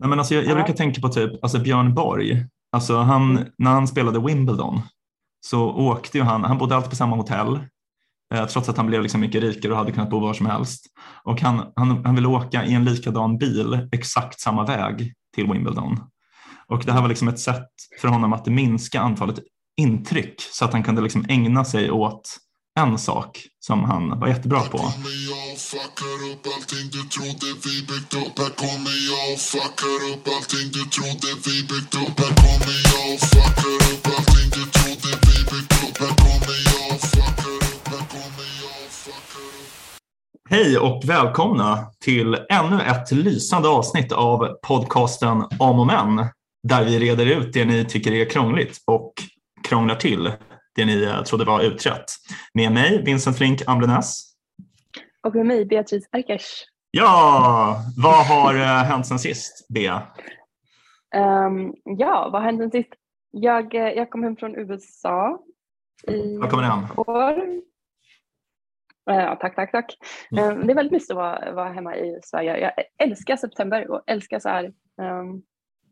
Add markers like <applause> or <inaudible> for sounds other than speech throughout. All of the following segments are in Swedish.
Nej, men alltså jag, jag brukar tänka på typ alltså Björn Borg. Alltså han, Mm. När han spelade Wimbledon så åkte ju han, han bodde alltid på samma hotell eh, trots att han blev liksom mycket rikare och hade kunnat bo var som helst. Och han, han, han ville åka i en likadan bil exakt samma väg till Wimbledon. Och det här var liksom ett sätt för honom att minska antalet intryck så att han kunde liksom ägna sig åt en sak som han var jättebra på. Hej och välkomna till ännu ett lysande avsnitt av podcasten Om och Men där vi reder ut det ni tycker är krångligt och krånglar till det ni eh, trodde var utrett. Med mig Vincent Flink Amblenäs. Och med mig Beatrice Arkers. Ja, vad har eh, hänt sen sist, Bea? Ehm, ja, vad hände sen sist? Jag, eh, jag kom hem från USA i Vad kommer hem? år. Ja, tack, tack, tack. Mm. Ehm, det är väldigt mysigt att vara, vara hemma i Sverige. Jag älskar september och älskar så här, ehm,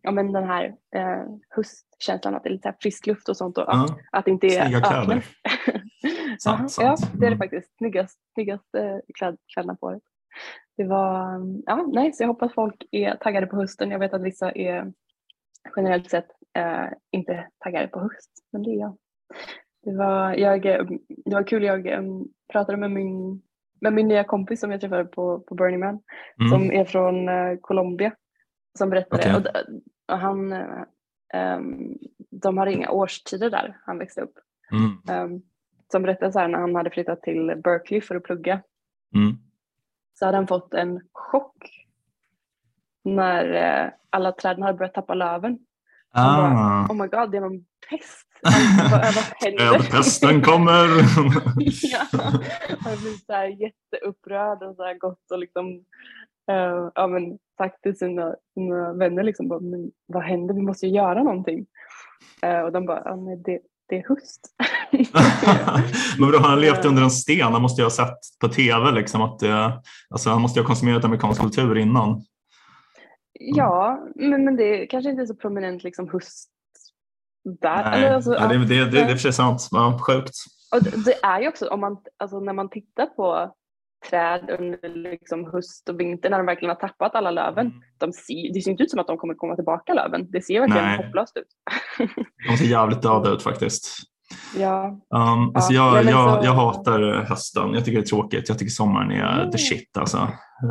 ja, men den här eh, höstkänslan, att det är lite frisk luft och sånt och att, Ja, att det inte är Snygga kläder. öknen. <laughs> Sant, Ja, sant. det är det Mm. faktiskt. Snyggast, snyggast eh, kläd, kläderna på året. Det var, ja, nej, så jag hoppas folk är taggade på hösten. Jag vet att vissa är generellt sett eh, inte taggade på höst, men det är jag. Det var, jag, eh, det var kul, jag eh, pratade med min, med min nya kompis som jag träffade på, på Burning Man, Mm. som är från eh, Colombia, som berättade. Okej. Och, och han, ehm, de har inga årstider där han växte upp. Mm. Um, som berättade så här när han hade flyttat till Berkeley för att plugga Mm. så hade han fått en chock när eh, alla träden hade börjat tappa löven. Ah. Oh my god, det är någon pest. Bara? <laughs> Trädpesten kommer! <laughs> ja, han blev så här jätteupprörd och så här gått och liksom eh, ja, men, sagt till sina, sina vänner liksom, bara, men, vad händer? Vi måste ju göra någonting. Eh, och de bara, ja, men det, det är höst. <laughs> Men då har han levt under en sten? Han måste ju ha sett på tv liksom att det, alltså han måste ju ha konsumerat amerikansk kultur innan. Ja, men, men det kanske inte är så prominent liksom höst där. Nej, Eller, alltså, ja, det, det, det, det är för sig sant. Ja, sjukt. Och det, det är ju också om man, alltså, när man tittar på träd under liksom höst och vinter när de verkligen har tappat alla löven. Mm. De ser, det ser inte ut som att de kommer komma tillbaka löven. Det ser verkligen Nej. hopplöst ut. <laughs> De ser jävligt döda ut faktiskt. ja, Um, alltså Ja, jag, nej, jag, så- jag hatar hösten. Jag tycker det är tråkigt. Jag tycker sommaren är Mm. the shit alltså.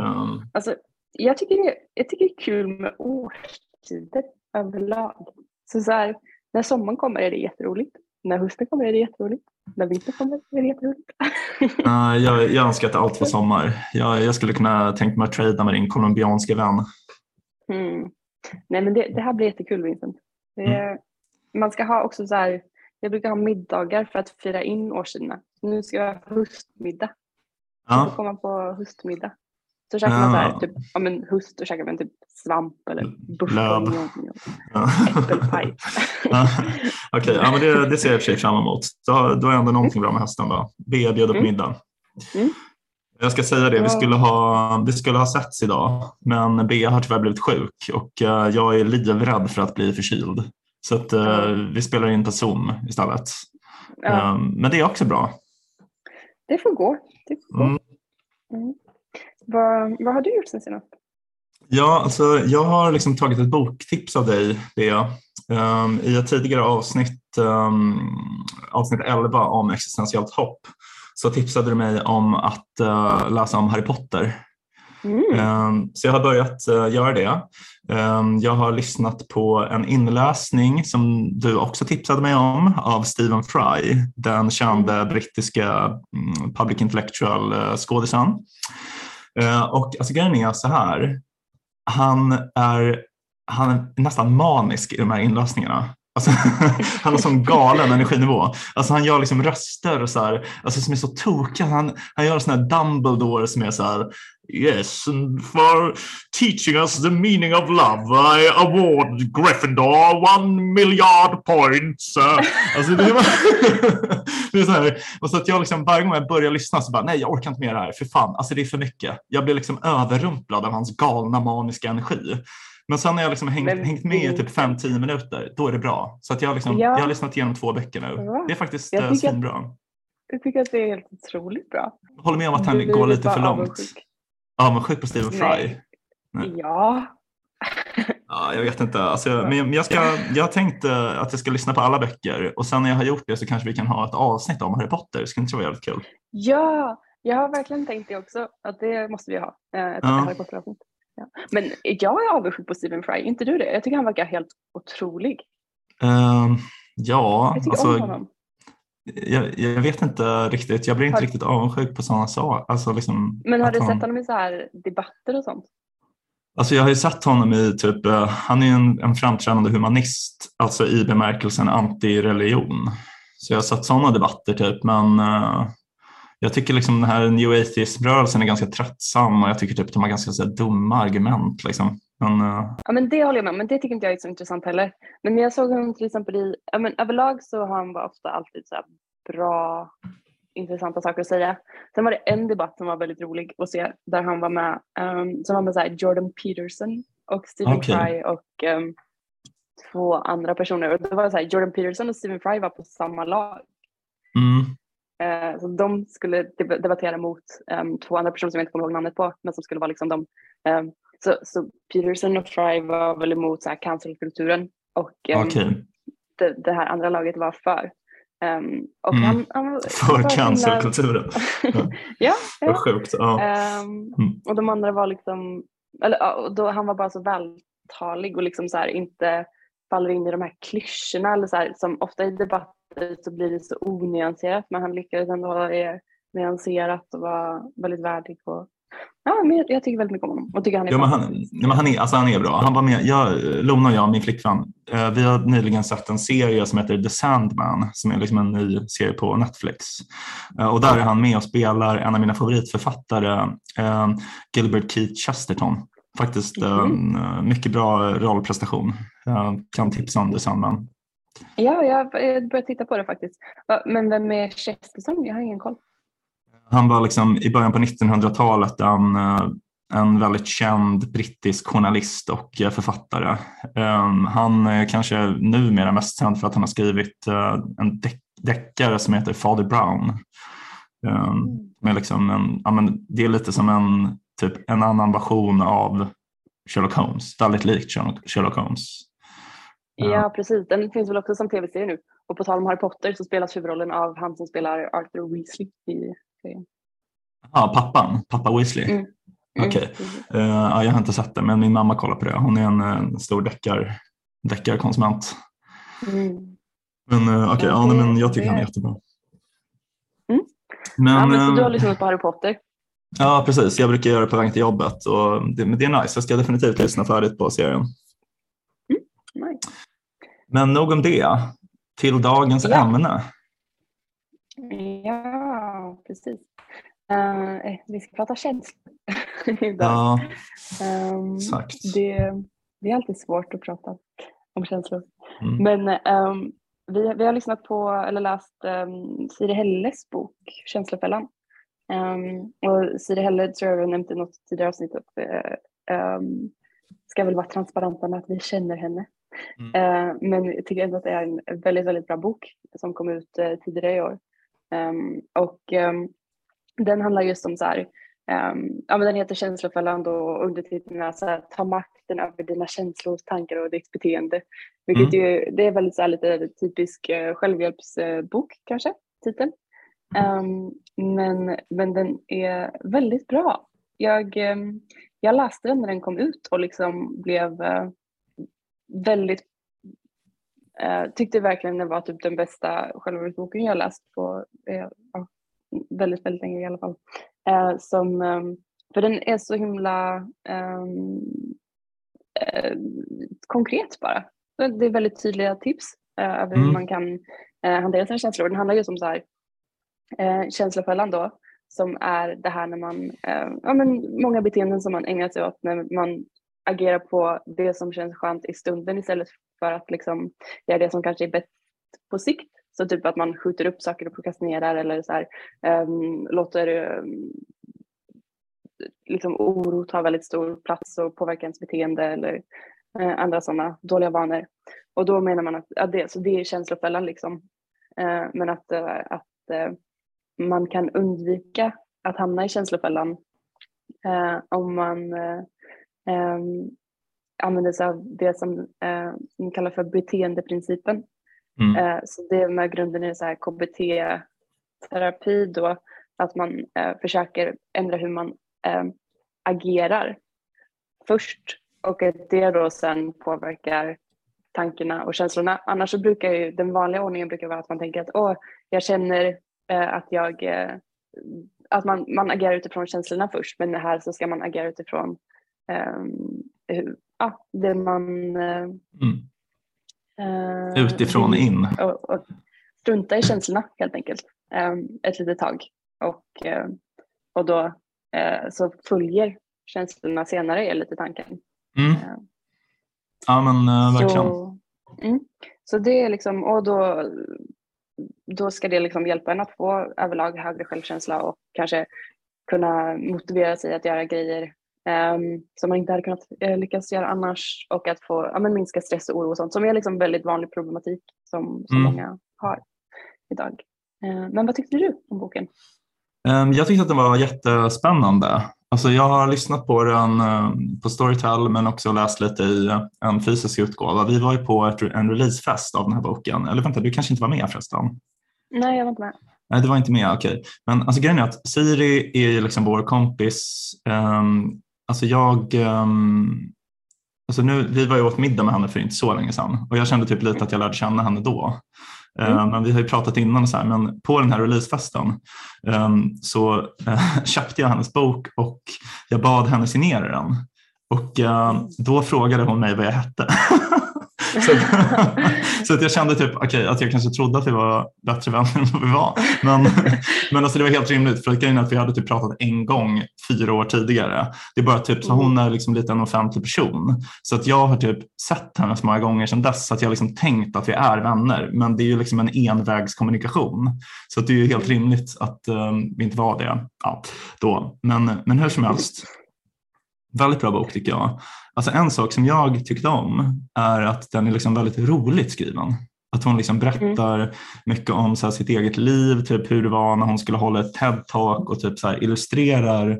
Um, alltså, jag, tycker det, jag tycker det är kul med årstider överlag. Så, så här, när sommaren kommer är det jätteroligt. När hösten kommer är det jätteroligt. När vintern kommer det jätteroligt. <laughs> nej, jag, jag önskar att allt var sommar. Jag, jag skulle kunna tänka mig att trada med din colombianska vän. Mm. Nej men det, det här blir jättekul Vincent. Det, Mm. Man ska ha också så här, jag brukar ha middagar för att fira in årstiderna. Nu ska jag ha höstmiddag. Jag får Ja, komma på höstmiddag. Så käkar man så här, Ah. typ, ja men höst, då käkar man typ svamp eller buffon. ja. Äppelpaj. Ja, <laughs> Okej, ja, men det, det ser jag i och för sig fram emot. Då, då är ändå någonting bra med hösten. Då. Bea bjöd på Mm. middag. Mm. Jag ska säga det, vi Ja. skulle, ha, vi skulle ha setts idag, men Bea har tyvärr blivit sjuk och eh, jag är livrädd för att bli förkyld. Så att, Ja. vi spelar in på Zoom istället. Ja, Eh, men det är också bra. det får gå. Det får gå. Mm. Mm. Vad, vad har du gjort sen senast? Ja, alltså, jag har liksom tagit ett boktips av dig, Bea. Um, I ett tidigare avsnitt, um, avsnitt 11 om existentiellt hopp, så tipsade du mig om att uh, läsa om Harry Potter. Mm. Um, så jag har börjat uh, göra det. Jag har lyssnat på en inläsning som du också tipsade mig om av Stephen Fry, den kände brittiska mm, public intellectual uh, skådisen. Eh, och alltså grejen är så här, han är, han är nästan manisk i de här inlösningarna. Alltså, <laughs> han har sån galen energinivå. Alltså han gör liksom röster så här, alltså som är så tokiga. Han, han gör sån här Dumbledore som är så här Yes, and for teaching us the meaning of love I award Gryffindor one miljard points. Alltså det, var, <laughs> det är så här, och så att jag liksom, varje gång jag börjar lyssna så bara nej jag orkar inte med det här, för fan, alltså det är för mycket. Jag blir liksom överrumplad av hans galna maniska energi. Men sen när jag liksom hängt, Men hängt med i typ vilken- 5-10 minuter, då är det bra. Så att jag, liksom, Ja. jag har lyssnat igenom två böcker nu. Va? Det är faktiskt Jag eh, att- svinbra. Jag tycker att det är helt otroligt bra. Håller med om att han går lite för långt. avundsjuk. Avundsjuk på Stephen Fry. Nej. Ja. <laughs> Ja, jag vet inte. Alltså, jag- men jag, ska, jag tänkte att jag ska lyssna på alla böcker och sen när jag har gjort det så kanske vi kan ha ett avsnitt om Harry Potter. Skulle inte det vara jävligt kul? Ja, jag har verkligen tänkt det också. Att det måste vi ha. eh, Ett Ja. Harry Potter-avsnitt. Ja. Men jag är avundsjuk på Stephen Fry, inte du det? Jag tycker han verkar helt otrolig. Ehm, ja, Jag tycker om alltså, honom. Jag, jag vet inte riktigt. Jag blir inte Har- riktigt avundsjuk på sådana saker. Alltså, liksom, Men har du sett honom i så här debatter och sånt? Alltså jag har ju sett honom i typ, eh, han är en, en framträdande humanist, alltså i bemärkelsen anti-religion. Så jag har sett sådana debatter typ, men eh, jag tycker liksom den här new atheist-rörelsen är ganska tröttsam och jag tycker typ de har ganska så här, dumma argument. Liksom. Men, eh, Ja men det håller jag med om, men det tycker inte jag är så intressant heller. Men jag såg honom till exempel i, ja men överlag så har han bara ofta alltid så bra, intressanta saker att säga. Sen var det en debatt som var väldigt rolig att se där han var med, um, som var med så här Jordan Peterson och Stephen Okej. Fry och um, två andra personer. Och det var så här, Jordan Peterson och Stephen Fry var på samma lag. mm, Eh, så de skulle deb- debattera mot em, två andra personer som jag inte kommer ihåg namnet på, men som skulle vara liksom de. em, så, så Peterson och Fry var väl emot så här cancelkulturen och em, Okej, det, det här andra laget var för. Em, och Mm. han, han var- för var cancelkulturen. <laughs> ja, ja. sjukt. Ja. Em, Mm. och de andra var liksom, eller då, han var bara så vältalig och liksom så här inte faller in i de här klyschorna eller så här, som ofta i debatter så blir det så onyanserat men han lyckades ändå hålla det nyanserat och vara väldigt värdig och ja, men jag, jag tycker väldigt mycket om honom och tycker han är Ja, men han, men han, är, alltså han är bra. Han var med, jag, Lona och jag, min flickvän, eh, vi har nyligen sett en serie som heter The Sandman som är liksom en ny serie på Netflix. Eh, och där är han med och spelar en av mina favoritförfattare, eh, Gilbert Keith Chesterton. Faktiskt eh, eh, mycket bra rollprestation. Jag kan tipsa om The Sandman. Ja, jag har börjat titta på det faktiskt. Men vem är Chesterton? Jag har ingen koll. Han var liksom i början på 1900-talet en, eh, en väldigt känd brittisk journalist och eh, författare. Um, Han är kanske numera mest känd för att han har skrivit eh, en deck- deckare som heter Father Brown. Um, med liksom en, ja, men det är lite som en, typ, en annan version av Sherlock Holmes, väldigt likt Sherlock, Holmes. Ja. Ja, precis. Den finns väl också som tv-serie nu. Och på tal om Harry Potter så spelas huvudrollen av han som spelar Arthur Weasley i serien. Ja, pappan, pappa Weasley. Mm. Mm, Okej. precis. Eh, ja, jag har inte sett det, men min mamma kollar på det. Hon är en, eh, stor deckar, deckarkonsument. Mm. Men uh, okej, Ja, ja, nej, men jag tycker han är jättebra. Mm. Men, ja, men så du har eh, lyssnat på Harry Potter? ja, precis. Jag brukar göra det på väg till jobbet och det, men det är nice. Jag ska definitivt lyssna färdigt på serien. Nice. Men nog om det. Till dagens Ja. ämne. Ja, precis. Eh, vi ska prata känslor <laughs> idag. Ja, Ehm, exakt. det, det är alltid svårt att prata om känslor. Mm. Men ehm, vi, vi har lyssnat på eller läst um, Siri Helles bok Känslofällan. Um, och Siri Helle tror jag vi nämnt i något tidigare avsnitt att uh, um, ska väl vara transparenta med att vi känner henne. Mm. Eh, men jag tycker ändå att det är en väldigt, väldigt bra bok som kom ut uh, tidigare i år. Um, och um, den handlar just om så här, um, ja men den heter Känslofällan och undertiteln är så här, ta makten över dina känslor, tankar och ditt beteende. Vilket ju, det är väldigt så här, lite typisk uh, självhjälpsbok kanske, titeln. Um, men, men den är väldigt bra. Jag, um, jag läste den när den kom ut och liksom blev uh, väldigt uh, tyckte verkligen det var typ den bästa självhjälpsboken jag läst på ja, väldigt, väldigt länge i alla fall. Uh, som, um, för den är så himla um, konkret bara. Det är väldigt tydliga tips över hur Mm. man kan hantera sina känslor. Den handlar just om så här, eh, känslofällan då, som är det här när man, eh, ja men många beteenden som man ägnar sig åt när man agerar på det som känns skönt i stunden istället för att liksom göra det som kanske är bäst på sikt. Så typ att man skjuter upp saker och prokrastinerar eller så här, um, låter um, liksom oro ta väldigt stor plats och påverka ens beteende eller uh, andra sådana dåliga vanor. Och då menar man att, att det, så det är känslofällan liksom. Uh, men att, uh, att man kan undvika att hamna i känslofällan om man eh, ehm, använder sig av det som eh, man kallar för beteendeprincipen. Mm. Eh, så det är med grunden i så här KBT-terapi då, att man eh, försöker ändra hur man eh, agerar först och att det då sen påverkar tankarna och känslorna. Annars så brukar ju den vanliga ordningen brukar vara att man tänker att åh, jag känner eh, att jag eh, att man, man agerar utifrån känslorna först men här så ska man agera utifrån hur, ja, det man eh, Mm. eh, Utifrån in. och, och strunta i känslorna helt enkelt um, ett litet tag. Och, eh, och då eh, så följer känslorna senare är lite tanken. Mm. Eh, Ja men verkligen. så, mm, så det är liksom, och då, då ska det liksom hjälpa en att få överlag högre självkänsla och kanske kunna motivera sig att göra grejer som man inte hade kunnat uh, lyckas göra annars och att få ja, men minska stress och oro och sånt som är liksom väldigt vanlig problematik som, som Mm. många har idag. Eh, men vad tyckte du om boken? Ehm, Jag tyckte att den var jättespännande. Alltså jag har lyssnat på den eh, på Storytel men också läst lite i eh, en fysisk utgåva. Vi var ju på ett, en releasefest av den här boken. Eller vänta, du kanske inte var med förresten? Nej, jag var inte med. Nej, det var inte med, okej. Men alltså grejen är att Siri är ju liksom vår kompis. Um, alltså jag, ehm, alltså nu, vi var ju åt middag med henne för inte så länge sedan och jag kände typ lite att jag lärde känna henne då. Eh, Mm. Men vi har ju pratat innan så här, men på den här releasefesten ehm, så eh, <laughs> köpte jag hennes bok och jag bad henne signera den. Och eh, då frågade hon mig vad jag hette. <laughs> <laughs> så, att, <laughs> så att jag kände typ, okay, att jag kanske trodde att vi var bättre vänner än vad vi var. Men, <laughs> men alltså det var helt rimligt för grejen är att vi hade typ pratat en gång fyra år tidigare. Det är bara typ så hon är liksom lite en offentlig person. Så att jag har typ sett henne så många gånger sedan dess så att jag liksom tänkt att vi är vänner. Men det är ju liksom en envägskommunikation. Så att det är ju helt rimligt att um, vi inte var det ja, då. Men, men hur som helst, väldigt bra bok tycker jag. Alltså en sak som jag tyckte om är att den är liksom väldigt roligt skriven. Att hon liksom berättar mycket om så här, sitt eget liv, typ hur det var när hon skulle hålla ett TED-talk och typ så här, illustrerar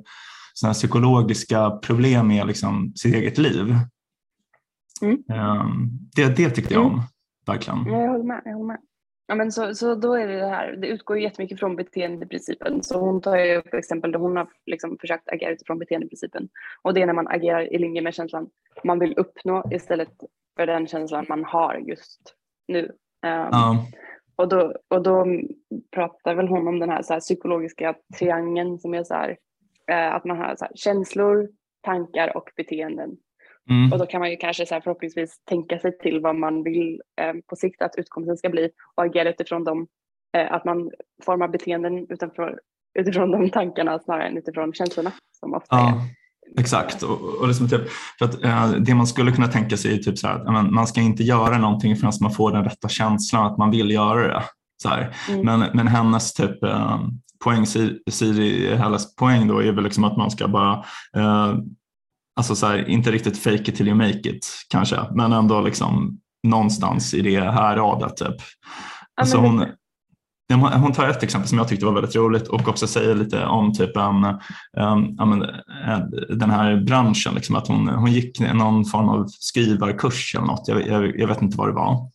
såna här psykologiska problem med liksom, sitt eget liv. Mm. Ehm, det, det tyckte jag Mm. om, verkligen. Ja, jag håller med. Jag håller med. Ja, men så, så då är det det här, det utgår ju jättemycket från beteendeprincipen. Så hon tar ju upp exempel där hon har liksom försökt agera utifrån beteendeprincipen. Och det är när man agerar i linje med känslan man vill uppnå istället för den känslan man har just nu. Um, Ja, och, då, och då pratar väl hon om den här, så här psykologiska triangeln som är så här, eh, att man har så här, känslor, tankar och beteenden. Mm, Och då kan man ju kanske så här förhoppningsvis tänka sig till vad man vill eh, på sikt att utkomsten ska bli och agera utifrån dem. Eh, att man formar beteenden utifrån, utifrån de tankarna snarare än utifrån känslorna som ofta är. ja. Exakt. Och, och liksom typ, för att, eh, det man skulle kunna tänka sig är typ så här, att man ska inte göra någonting förrän man får den rätta känslan att man vill göra det. Så. Mm. Men, men hennes typ, eh, poäng, Siri- Siri, hennes poäng då är väl liksom att man ska bara, eh, alltså så här, inte riktigt fake it till you make it kanske, men ändå liksom någonstans i det här radet typ. Alltså hon, hon- tar ett exempel som jag tyckte var väldigt roligt och också säger lite om typ en, eh, den här branschen. Liksom, att hon, hon gick någon form av skrivarkurs eller något. Jag, jag, jag vet inte vad det var.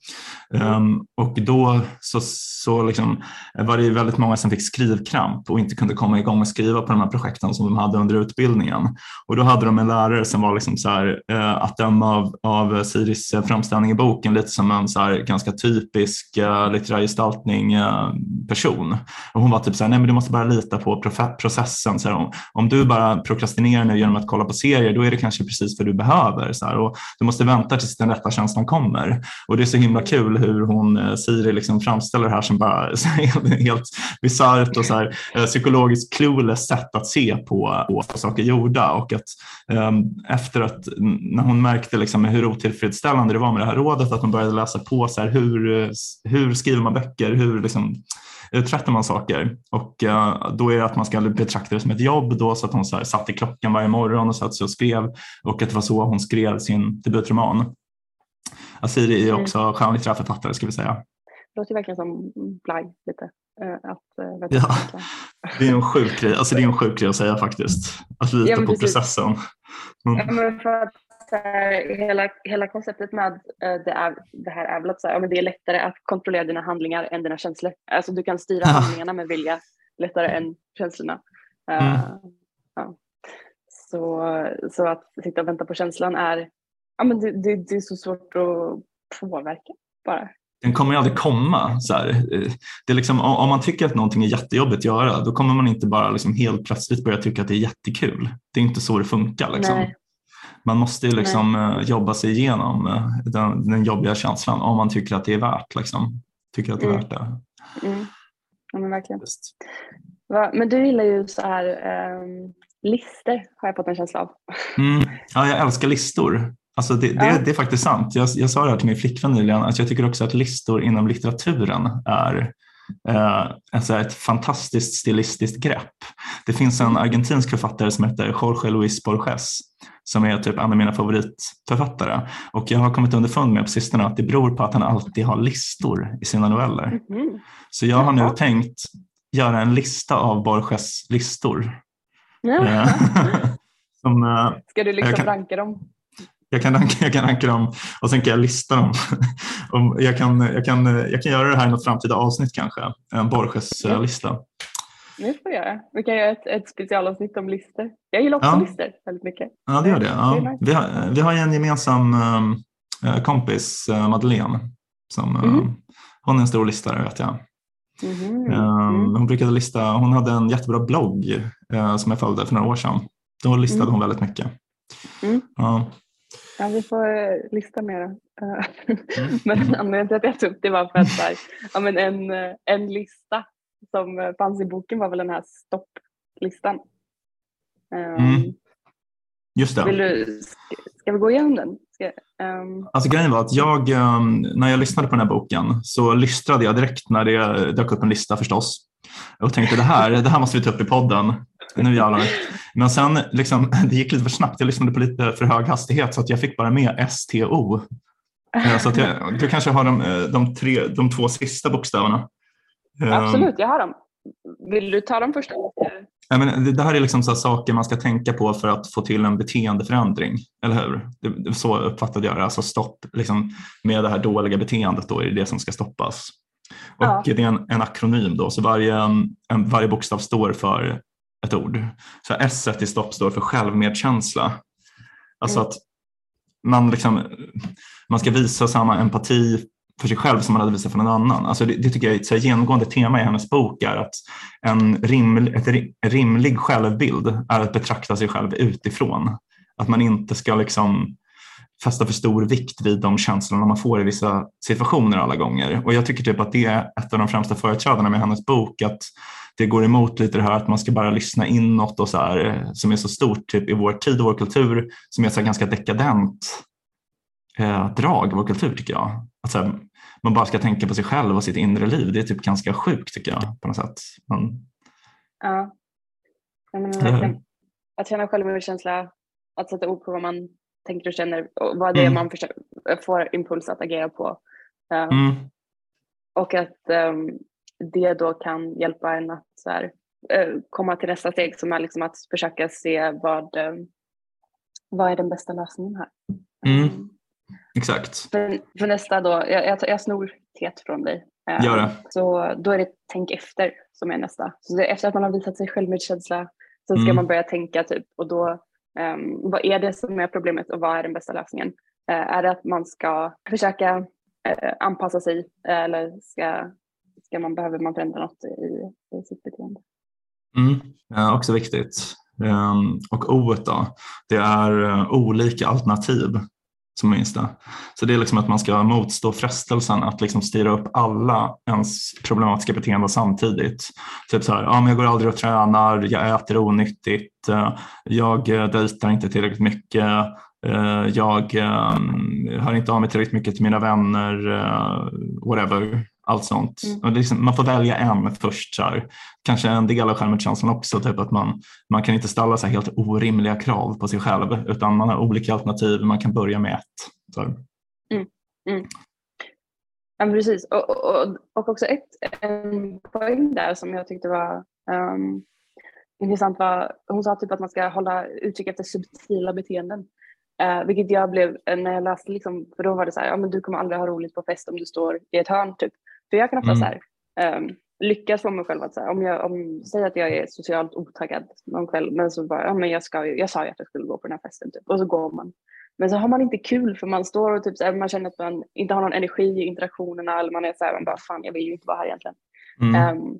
Um, och då så, så liksom, var det ju väldigt många som fick skrivkramp och inte kunde komma igång och skriva på de här projekten som de hade under utbildningen. Och då hade de en lärare som var liksom så här, uh, att döma av, av Siris eh, framställning i boken lite som en så här ganska typisk uh, litterär gestaltning uh, person. Och hon var typ så här, nej men du måste bara lita på processen. Så här, om, om du bara prokrastinerar nu genom att kolla på serier, då är det kanske precis vad du behöver. Så här, och du måste vänta tills den rätta känslan kommer. Och det är så himla kul hur hon, eh, Siri, liksom framställer det här som bara <laughs> helt bisarrt och så här, eh, psykologiskt clueless sätt att se på, på saker gjorda. Och att um, efter att, när hon märkte liksom hur otillfredsställande det var med det här rådet, att hon började läsa på så här, hur, hur skriver man böcker, hur liksom, uträttar man saker och uh, då är det att man ska betrakta det som ett jobb då så att hon så här, satt i klockan varje morgon och satt sig och skrev och att det var så hon skrev sin debutroman. Asiri är Mm. också skönlitterär författare ska vi säga. Det låter verkligen som Blaj lite. eh, Att, eh, vet Ja. <laughs> Det är en sjuk grej, alltså det är en sjuk grej att säga faktiskt. Att lita Ja, på precis. processen. Mm. Ja, men för att, så här, hela, hela konceptet med eh, det, är, det här är väl att så här, ja, men det är lättare att kontrollera dina handlingar än dina känslor. Alltså du kan styra Ja. handlingarna med vilja lättare än känslorna. Mm. ja. så, så att sitta och vänta på känslan är, ja, men det, det, det är så svårt att påverka bara. Den kommer aldrig komma. Så här. Det är liksom, om man tycker att någonting är jättejobbigt att göra, då kommer man inte bara liksom helt plötsligt börja tycka att det är jättekul. Det är inte så det funkar. Liksom. Man måste liksom eh, jobba sig igenom eh, den, den jobbiga känslan om man tycker att det är värt. Liksom. Tycker att det är Mm. värt det. Mm. Ja, men verkligen. Just. Men du gillar ju så här um, lister har jag fått en känsla av. Mm. Ja, jag älskar listor. Alltså det, det, Ja. det är faktiskt sant. Jag, jag sa det här till min flickvän nyligen, att jag tycker också att listor inom litteraturen är eh, alltså ett fantastiskt stilistiskt grepp. Det finns en argentinsk författare som heter Jorge Luis Borges som är typ en av mina favoritförfattare. Och jag har kommit underfund med på sistone att det beror på att han alltid har listor i sina noveller. Mhm. Så jag har nu Jaha. tänkt göra en lista av Borges listor. Ja. Eh, <laughs> som, eh, Ska du liksom kan- ranka dem? Jag kan, ranka, jag kan ranka dem och sen kan jag lista dem. <laughs> Jag, kan, jag, kan, jag kan göra det här i något framtida avsnitt kanske, en Borges-lista. Nu får jag göra. Vi kan göra ett, ett specialavsnitt om listor. Jag gillar också Ja. listor väldigt mycket. Ja, det gör det. Det Ja. nice. Vi, har, vi har en gemensam eh, kompis, eh, Madeleine, som, eh, Mhm. hon är en stor listare vet jag. Mhm. Eh, Mm. Hon brukade lista, hon hade en jättebra blogg eh, som jag följde för några år sedan. Då listade Mm. hon väldigt mycket. Mm. Ja. Ja, vi får eh, lista mer. Eh, Mm. <laughs> Men anledningen till att jag tog upp det var för att här, ja, men en, eh, en lista som fanns i boken var väl den här stopplistan. Um, Mm. Just det. vill du, ska, vi gå igenom den? Ska, ehm, Alltså grejen var att jag, eh, när jag lyssnade på den här boken så lystrade jag direkt när det dök upp en lista förstås. Och tänkte det här, det här måste vi ta upp i podden. Nu jävlar. Men sen, liksom, <laughs> det gick lite för snabbt. Jag lyssnade på lite för hög hastighet så att jag fick bara med STO. Eh, Så att jag, du kanske har de, eh, de, tre, de två sista bokstäverna. Eh, Absolut, jag har dem. Vill du ta dem först? Jag menar, det, här är liksom så saker man ska tänka på för att få till en beteendeförändring, eller hur? Det, så uppfattade jag det. Alltså stopp liksom, med det här dåliga beteendet då är det det som ska stoppas. Och Ja. det är en, en akronym då, så varje, en, varje bokstav står för ett ord. Så S i stopp står för självmedkänsla. Alltså Mm. att man, liksom, man ska visa samma empati för sig själv som man hade visat för någon annan. Alltså det, det tycker jag är ett så genomgående tema i hennes bok är att en rimlig, ett, rimlig självbild är att betrakta sig själv utifrån. Att man inte ska liksom fästa för stor vikt vid de känslorna man får i vissa situationer alla gånger. Och jag tycker typ att det är ett av de främsta företrädarna med hennes bok, att det går emot lite det här att man ska bara lyssna inåt och så här, som är så stort typ i vår tid och vår kultur, som är så ganska dekadent eh, drag i vår kultur tycker jag. Att så här, man bara ska tänka på sig själv och sitt inre liv. Det är typ ganska sjukt tycker jag på något sätt. Men, Ja. Men verkligen. Att känna självmedkänsla, att sätta ord på vad man tänker och känner och vad det är Mm. man försöker, får impuls att agera på. Eh, mm, Och att ehm, det då kan hjälpa en att så här, eh, komma till nästa steg som är liksom att försöka se vad, ehm, vad är den bästa lösningen här. Mm. Exakt. För, för nästa då, jag, jag, jag snor tet från dig. Eh, Gör det. Så då är det tänk efter som är nästa. Så efter att man har visat sig självmedkänsla så ska Mm. man börja tänka typ och då ehm, vad är det som är problemet och vad är den bästa lösningen? Eh, är det att man ska försöka eh, anpassa sig eh, eller ska, ska man, behöver man förändra något i, i sitt beteende? Mm. Eh, också viktigt. Um, och O då, det är eh, olika alternativ som minsta. det. Så det är liksom att man ska motstå frestelsen att liksom styra upp alla ens problematiska beteenden samtidigt. Typ så här, ja, men jag går aldrig och tränar, jag äter onyttigt, eh, jag eh, dejtar inte tillräckligt mycket, eh, jag ehm, hör inte av mig tillräckligt mycket till mina vänner, whatever allt sånt. Mm. Och liksom, man får välja en först. Så här. Kanske en del av självmordskänslan också, typ att man, man kan inte ställa så helt orimliga krav på sig själv utan man har olika alternativ, man kan börja med ett. Så. här. Ja, men precis. Och, och, och- också ett, en poäng där som jag tyckte var ehm, intressant var, hon sa typ att man ska hålla utkik efter subtila beteenden. Eh, vilket jag blev, eh, när jag läste, liksom, för då var det så här, ja men du kommer aldrig ha roligt på fest om du står i ett hörn typ. För jag kan ofta Mm. så här, ehm, lyckas få mig själv att så här, om jag om, säg att jag är socialt otaggad någon kväll, men så bara, ja men jag, ska, ju- jag sa ju att jag skulle gå på den här festen typ, och så går man. Men så har man inte kul för man står och typ så här, man känner att man inte har någon energi i interaktionerna eller man är så här, man bara fan jag vill ju inte vara här egentligen. Mm. Ehm,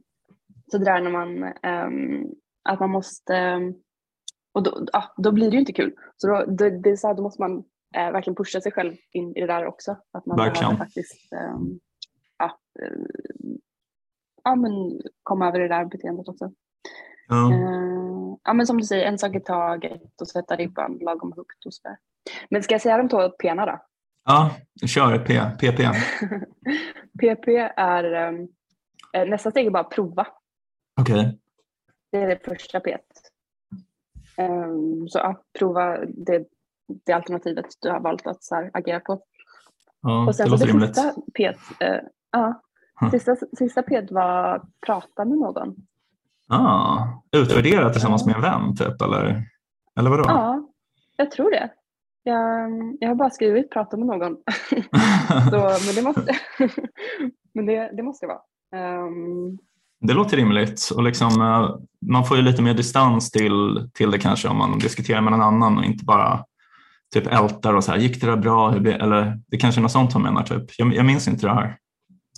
så det där när man, ehm, att man måste, och då, ja, då blir det ju inte kul. Så då, det, det är så här, då måste man eh, verkligen pusha sig själv in i det där också. Att man Verkligen. faktiskt ehm, ja, eh, ja, men komma över det där beteendet också. Ja. Eh, ja, men som du säger, en sak i taget och sätta ribban lagom högt och sådär. Men ska jag säga de två pena då? ja, kör P, PP. PP <laughs> är eh, nästa steg är bara att prova. Okej. Det är det första P. Um, så ja, prova det, det alternativet du har valt att så här, agera på. Ja, och sen det så låter det rimligt. sista P. Uh, ja, sista, sista P var prata med någon. Ah, utvärdera tillsammans med en vän typ eller, eller vadå? Ja, jag tror det. Jag, jag har bara skrivit prata med någon. <laughs> så, men det måste, <laughs> men det, det måste det vara. Um, Det låter rimligt och liksom, eh, man får ju lite mer distans till, till det kanske om man diskuterar med någon annan och inte bara typ ältar och så här, gick det där bra? Eller det kanske är något sånt hon menar typ. Jag, jag minns inte det här.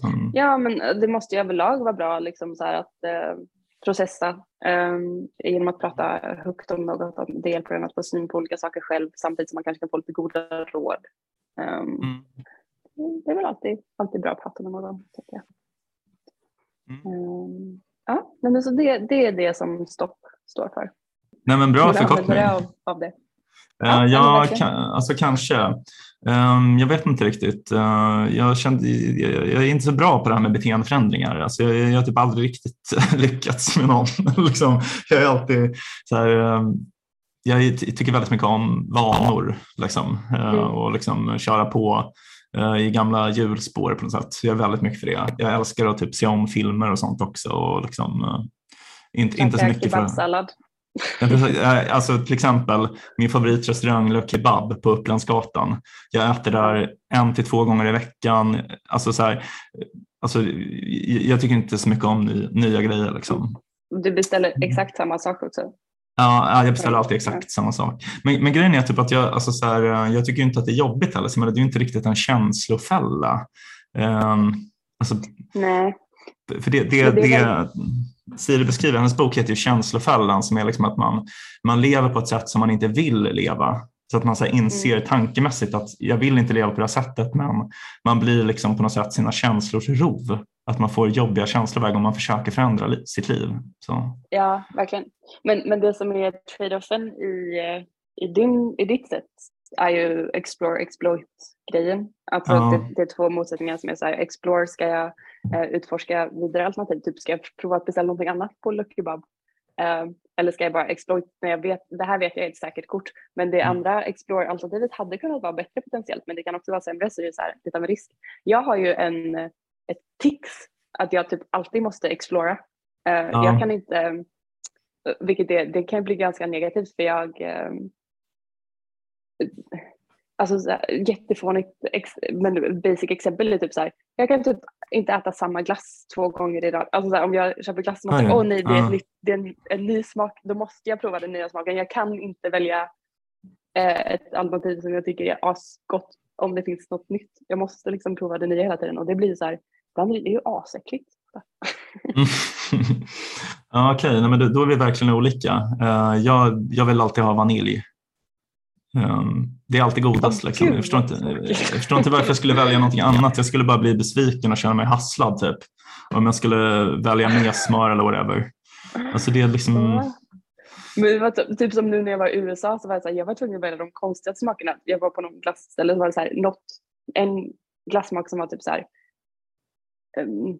Mm. Ja, men det måste ju överlag vara bra liksom, så att eh, processa eh, genom att prata högt om något. Att det hjälper en att få syn på olika saker själv samtidigt som man kanske kan få lite goda råd. Um, Mm. Det är väl alltid, alltid bra att prata med någon. Tycker jag. Mm. Um, ja, men så det, det är det som stopp står för. Nej men bra förkortning. Av, av det. Ja, ja, kan, alltså kanske. Ehm, jag vet inte riktigt. Eh, jag, kände, jag, är inte så bra på det här med beteendeförändringar. Alltså jag, jag har typ aldrig riktigt <laughs> lyckats med någon. <laughs> liksom, jag är alltid så här, ehm, jag ty- tycker väldigt mycket om vanor liksom, Mm. och liksom köra på eh, i gamla hjulspår på något sätt. Jag är väldigt mycket för det. Jag älskar att typ se om filmer och sånt också. Och liksom, eh, inte, inte så mycket för... kebabsallad. Eh, Alltså till exempel min favoritrestaurang Le Kebab på Upplandsgatan. Jag äter där en till två gånger i veckan. Alltså så här, alltså, jag tycker inte så mycket om ny, nya grejer. Liksom. Du beställer exakt samma sak också. Ja, ja, jag beställer alltid exakt samma sak. Men, men grejen är typ att jag, alltså så här, eh, jag tycker inte att det är jobbigt heller. Det är ju inte riktigt en känslofälla. Um, alltså, Nej. för det, det, det det, Siri beskriver, hennes bok heter ju Känslofällan som är liksom att man, man lever på ett sätt som man inte vill leva. Så att man så inser Mm. tankemässigt att jag vill inte leva på det här sättet men man blir liksom på något sätt sina känslors rov. Att man får jobbiga känslor varje gång man försöker förändra li- sitt liv. Så, Ja, verkligen. Men, men det som är trade-offen i, i, din, i ditt sätt är ju explore, exploit-grejen. Alltså Ja. det, det är två motsättningar som är så här, explore, ska jag utforska vidare alternativ? Typ ska jag prova att beställa någonting annat på Lucky Bob? Eh, eller ska jag bara exploit när jag vet, det här vet jag är ett säkert kort. Men det Mm. andra explore-alternativet hade kunnat vara bättre potentiellt men det kan också vara sämre så det är så här, lite av en risk. Jag har ju en, eh, ett tics att jag typ alltid måste explora. Eh, Ja. Jag kan inte vilket det, det kan bli ganska negativt för jag Alltså så här, jättefånigt men basic exempel är typ så här. Jag kan typ inte äta samma glass två gånger i rad. Alltså så här, om jag köper glass och man säger åh nej det är, ett nytt, det är en, en ny smak. Då måste jag prova den nya smaken. Jag kan inte välja eh, ett alternativ som jag tycker är asgott om det finns något nytt. Jag måste liksom prova det nya hela tiden och det blir så här. Ibland är det ju asäckligt. <laughs> Ja, Okej, nej, men då, då är vi verkligen olika. Eh, jag, jag vill alltid ha vanilj. Um, det är alltid godast. Liksom. jag, förstår inte, jag förstår inte varför jag skulle välja någonting annat. Jag skulle bara bli besviken och känna mig hasslad typ. Om jag skulle välja mer smör eller whatever. Alltså det är liksom... Men det var typ, typ som nu när jag var i USA så var jag, så här, jag var tvungen att välja de konstigaste smakerna. Jag var på någon glassställe så var det så här, något, en glassmak som var typ så här um,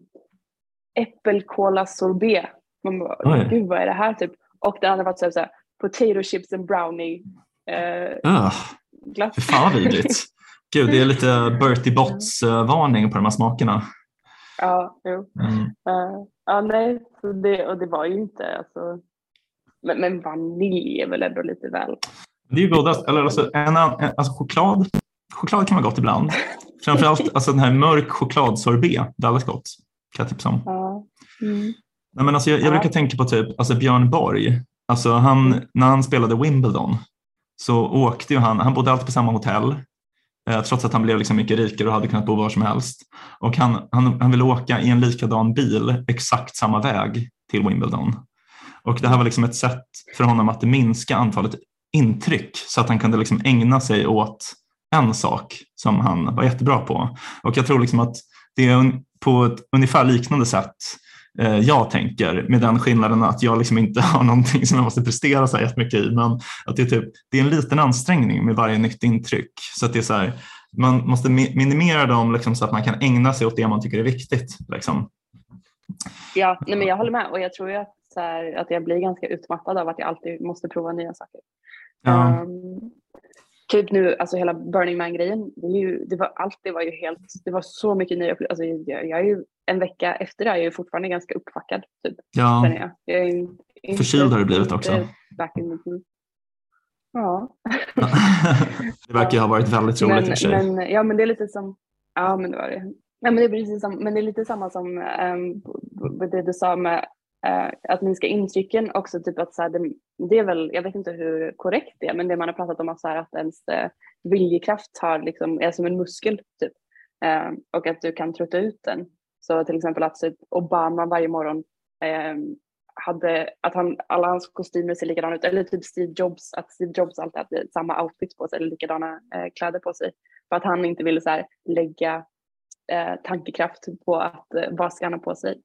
äppelkola sorbet. Man bara, Oj. gud vad är det här typ? Och den andra var typ så här, potato chips and brownie eh, fy fan vad vidrigt. <laughs> Gud, det är lite Bertie Botts-varning på de här smakerna. ja, jo. Mm. Eh, ja, nej, så det, och det var ju inte alltså. Men, men vanilj är väl ändå lite väl. Det är ju godast. Eller alltså, en, en, alltså choklad. Choklad kan vara gott ibland. <laughs> Framförallt alltså, den här mörk chokladsorbet. Det är alldeles gott. Kan jag tipsa om. Ja. Mm. Nej, men alltså, jag, jag Ja. brukar tänka på typ alltså Björn Borg. Alltså, han. När han spelade Wimbledon så åkte ju han, han bodde alltid på samma hotell eh, trots att han blev liksom mycket rikare och hade kunnat bo var som helst. Och han, han, han ville åka i en likadan bil exakt samma väg till Wimbledon. Och det här var liksom ett sätt för honom att minska antalet intryck så att han kunde liksom ägna sig åt en sak som han var jättebra på. Och jag tror liksom att det är på ett ungefär liknande sätt jag tänker med den skillnaden att jag liksom inte <laughs> har någonting som jag måste prestera så här jättemycket i men att det är, typ, det är en liten ansträngning med varje nytt intryck. Så att det är så här, man måste mi- minimera dem liksom så att man kan ägna sig åt det man tycker är viktigt. Liksom. Ja, nej, men jag håller med och jag tror att, här, att jag blir ganska utmattad av att jag alltid måste prova nya saker. Ja. Ehm, typ nu, alltså hela Burning Man-grejen, det, det var, allt det var ju helt, det var så mycket nya. Alltså, jag, jag är ju en vecka efter det är jag ju fortfarande ganska uppfackad. Typ, Ja, jag. jag är ju inte- Förkyld har du blivit också. in Ja. <laughs> det verkar ju ha varit väldigt roligt i och men, för sig. men, ja, men det är lite som, ja men det var det. Nej, men det är precis som, men det är lite samma som um, det du sa med eh, att minska intrycken också, typ att så här, det, det är väl, jag vet inte hur korrekt det är, men det man har pratat om att, så här, att ens eh, viljekraft har, liksom, är som en muskel typ, Eh, och att du kan trötta ut den. Så till exempel att typ, Obama varje morgon eh, hade, att han, alla hans kostymer ser likadana ut, eller typ Steve Jobs, att Steve Jobs alltid hade samma outfit på sig, eller likadana eh, kläder på sig. För att han inte ville så här, lägga eh, tankekraft på att eh, vad ska han ha på sig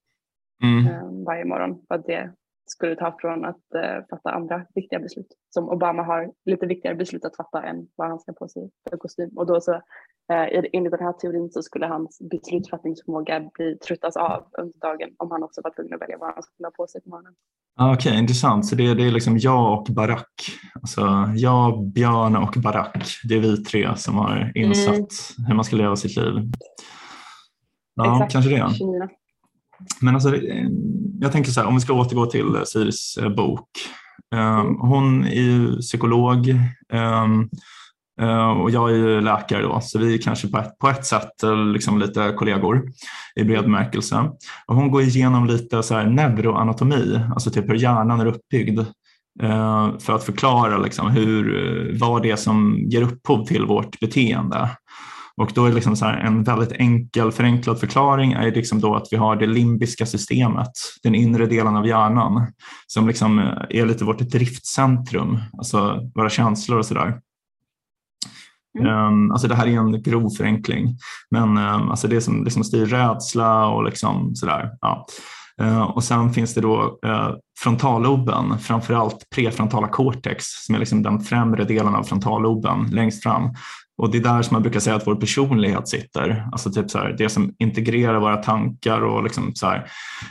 Mm. eh, varje morgon. För att det skulle ta från att eh, fatta andra viktiga beslut. Som Obama har lite viktigare beslut att fatta än vad han ska på sig för kostym. Och då så, eh, enligt den här teorin så skulle hans beslutsfattningsförmåga bli tröttas av under dagen om han också var tvungen att välja vad han skulle ha på sig på morgonen. Ah, Okej, intressant. Så det, det är liksom jag och Barack. Alltså jag, Björn och Barack. Det är vi tre som har insatt Mm. hur man ska leva sitt liv. Ja, Exakt, kanske det. 29. Men alltså, eh, jag tänker så här, om vi ska återgå till eh, Siris eh, bok. Eh, Mm. Hon är ju psykolog eh, eh, och jag är ju läkare då, så vi är kanske på ett, på ett sätt liksom lite kollegor i bred bemärkelse. Och hon går igenom lite så här neuroanatomi, alltså typ hur hjärnan är uppbyggd för att förklara liksom hur, vad det är som ger upphov till vårt beteende. Och då är liksom så en väldigt enkel förenklad förklaring är liksom då att vi har det limbiska systemet, den inre delen av hjärnan som liksom är lite vårt driftcentrum, alltså våra känslor och sådär. Mm. Um, alltså det här är en grov förenkling, men um, alltså det som liksom styr rädsla och liksom sådär. Ja. Uh, och sen finns det då uh, frontalloben, framförallt prefrontala cortex som är liksom den främre delen av frontalloben längst fram. Och det är där som man brukar säga att vår personlighet sitter. Alltså typ så här, det som integrerar våra tankar och liksom så här,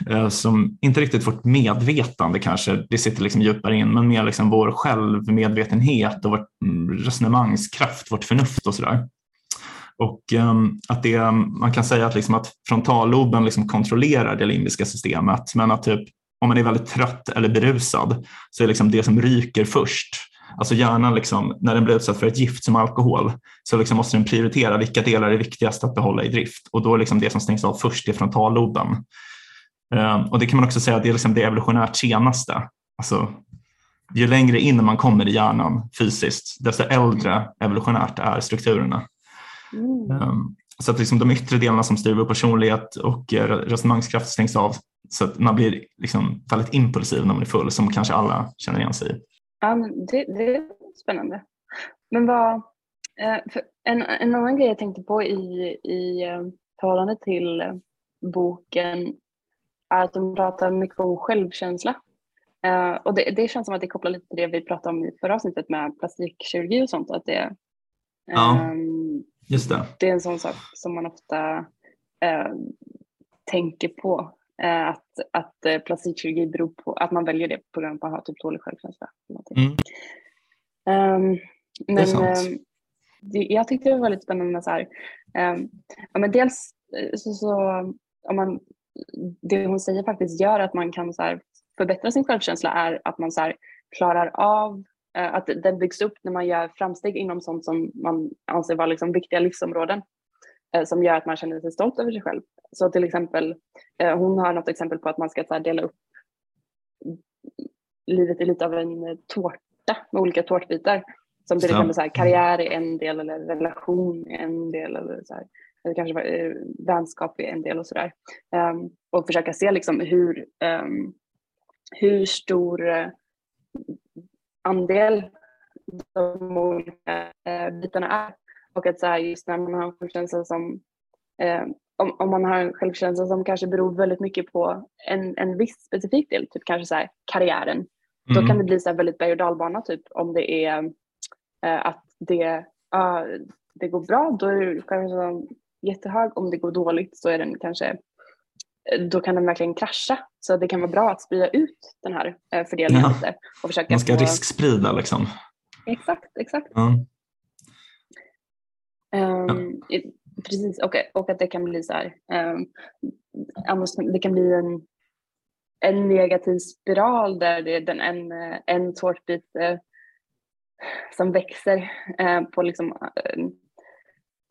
eh, som inte riktigt vårt medvetande kanske, det sitter liksom djupare in, men mer liksom vår självmedvetenhet och vår mm, resonemangskraft, vårt förnuft och sådär. Och ehm, att det, man kan säga att, liksom att frontalloben liksom kontrollerar det limbiska systemet, men att typ, om man är väldigt trött eller berusad så är liksom det som ryker först Alltså hjärnan, liksom, när den blir utsatt för ett gift som alkohol, så liksom måste den prioritera vilka delar är viktigast att behålla i drift. Och då är liksom det som stängs av först i frontalloben. Um, och det kan man också säga att det är liksom det evolutionärt senaste. Alltså, ju längre in man kommer i hjärnan fysiskt, desto äldre evolutionärt är strukturerna. Mm. Um, så att liksom de yttre delarna som styr vår personlighet och eh, resonemangskraft stängs av. Så att man blir liksom väldigt impulsiv när man är full, som kanske alla känner igen sig i. Ja, men det, det är spännande. Men vad, eh, en, en annan grej jag tänkte på i, i eh, förhållande till eh, boken är att de pratar mycket om självkänsla. Och det, det känns som att det kopplar lite till det vi pratade om i förra avsnittet med plastikkirurgi och sånt. Att det, Ja. ehm, Just det. det är en sån sak som man ofta eh, tänker på att, att eh, plastikkirurgi beror på att man väljer det på grund av att man har typ dålig självkänsla. Mm. Är men sant. ehm, det, jag tyckte det var väldigt spännande så här. ehm, ja, men dels eh, så, så om man, det hon säger faktiskt gör att man kan så här, förbättra sin självkänsla är att man så här, klarar av eh, att den byggs upp när man gör framsteg inom sånt som man anser vara liksom viktiga livsområden eh, som gör att man känner sig stolt över sig själv. Så till exempel, eh, hon har något exempel på att man ska så dela upp livet i lite av en eh, tårta med olika tårtbitar. Som till Ja. exempel så här, karriär är en del eller relation är en del eller så här, eller kanske eh, vänskap är en del och sådär. Um, och försöka se liksom hur, ehm, hur stor eh, andel de olika eh, bitarna är. Och att så här, just när man har en självkänsla som eh, om, om man har en självkänsla som kanske beror väldigt mycket på en, en viss specifik del, typ kanske så här, karriären, då Mm. kan det bli så här väldigt berg och dalbana typ om det är eh, att det, ja, det går bra, då är det kanske jättehög. Om det går dåligt så är den kanske, eh, då kan den verkligen krascha. Så det kan vara bra att sprida ut den här eh, fördelningen Ja. lite och försöka Man ska få- risksprida liksom. Exakt, exakt. Ja. Ehm, i- Precis, och, och att det kan bli så här, um, det kan bli en, en negativ spiral där det är den, en, en tårtbit eh, som växer eh, på liksom,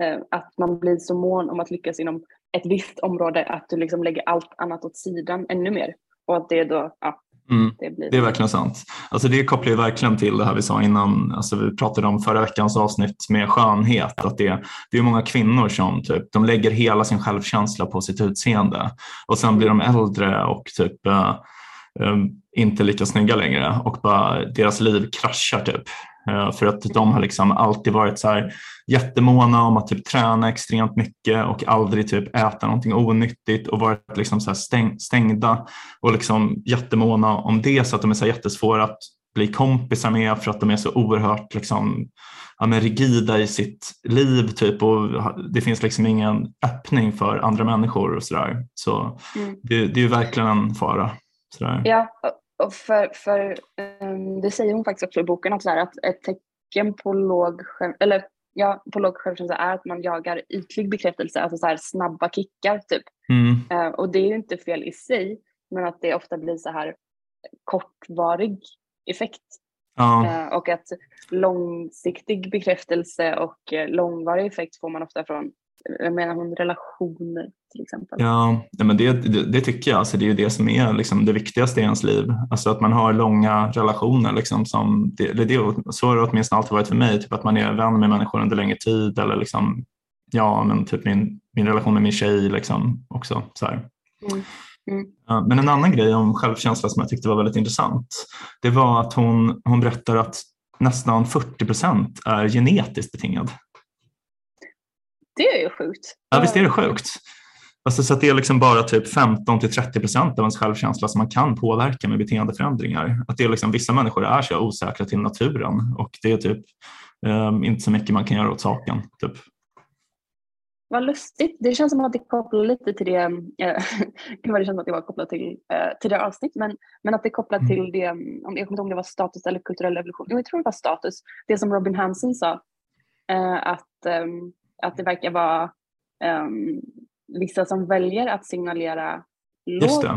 eh, att man blir så mån om att lyckas inom ett visst område att du liksom lägger allt annat åt sidan ännu mer. Och att det då, ja, Mm. det blir... Det är verkligen sant. Alltså det kopplar ju verkligen till det här vi sa innan, alltså vi pratade om förra veckans avsnitt med skönhet, att det, det är många kvinnor som typ, de lägger hela sin självkänsla på sitt utseende och sen blir de äldre och typ eh, eh, inte lika snygga längre och bara deras liv kraschar typ. Eh, för att de har liksom alltid varit så här jättemåna om att typ träna extremt mycket och aldrig typ äta någonting onyttigt och varit liksom så här stäng, stängda och liksom jättemåna om det så att de är så här jättesvåra att bli kompisar med för att de är så oerhört liksom, ja, men rigida i sitt liv typ och det finns liksom ingen öppning för andra människor och sådär. Så Mm. det, det är ju verkligen en fara. Sådär. Ja, och- för, för ehm, det säger hon faktiskt också i boken, att, så här, att ett tecken på låg, eller, ja, på låg självkänsla är att man jagar ytlig bekräftelse, alltså så här, snabba kickar typ. Mm, Eh, och det är ju inte fel i sig, men att det ofta blir så här kortvarig effekt. ja, Eh, och att långsiktig bekräftelse och eh, långvarig effekt får man ofta från, jag menar hon, relationer till exempel. ja, men det, det, det tycker jag. Alltså, det är ju det som är liksom det viktigaste i ens liv. Alltså att man har långa relationer. Liksom, som det, eller det, så har det åtminstone alltid varit för mig. Typ att man är vän med människor under längre tid. Eller liksom, ja, men typ min, min relation med min tjej liksom, också. Så. Mm. Mm. Men en annan grej om självkänsla som jag tyckte var väldigt intressant, det var att hon, hon berättar att nästan 40 procent är genetiskt betingad. Det är ju sjukt. Ja, visst är det sjukt? Alltså, så att det är liksom bara typ 15 till 30 procent av ens självkänsla som man kan påverka med beteendeförändringar. Att det är liksom, vissa människor är så osäkra till naturen och det är typ um, inte så mycket man kan göra åt saken. Typ. Vad lustigt. Det känns som att det kopplar lite till det, eh, <laughs> gud vad det känns som att det var kopplat till, eh, till det avsnitt, men, men att det är kopplat Mm. till det, om, jag kommer inte ihåg om det var status eller kulturell evolution, jag tror det var status, det som Robin Hansen sa, eh, att, ehm, att det verkar vara ehm, vissa som väljer att signalera Just låg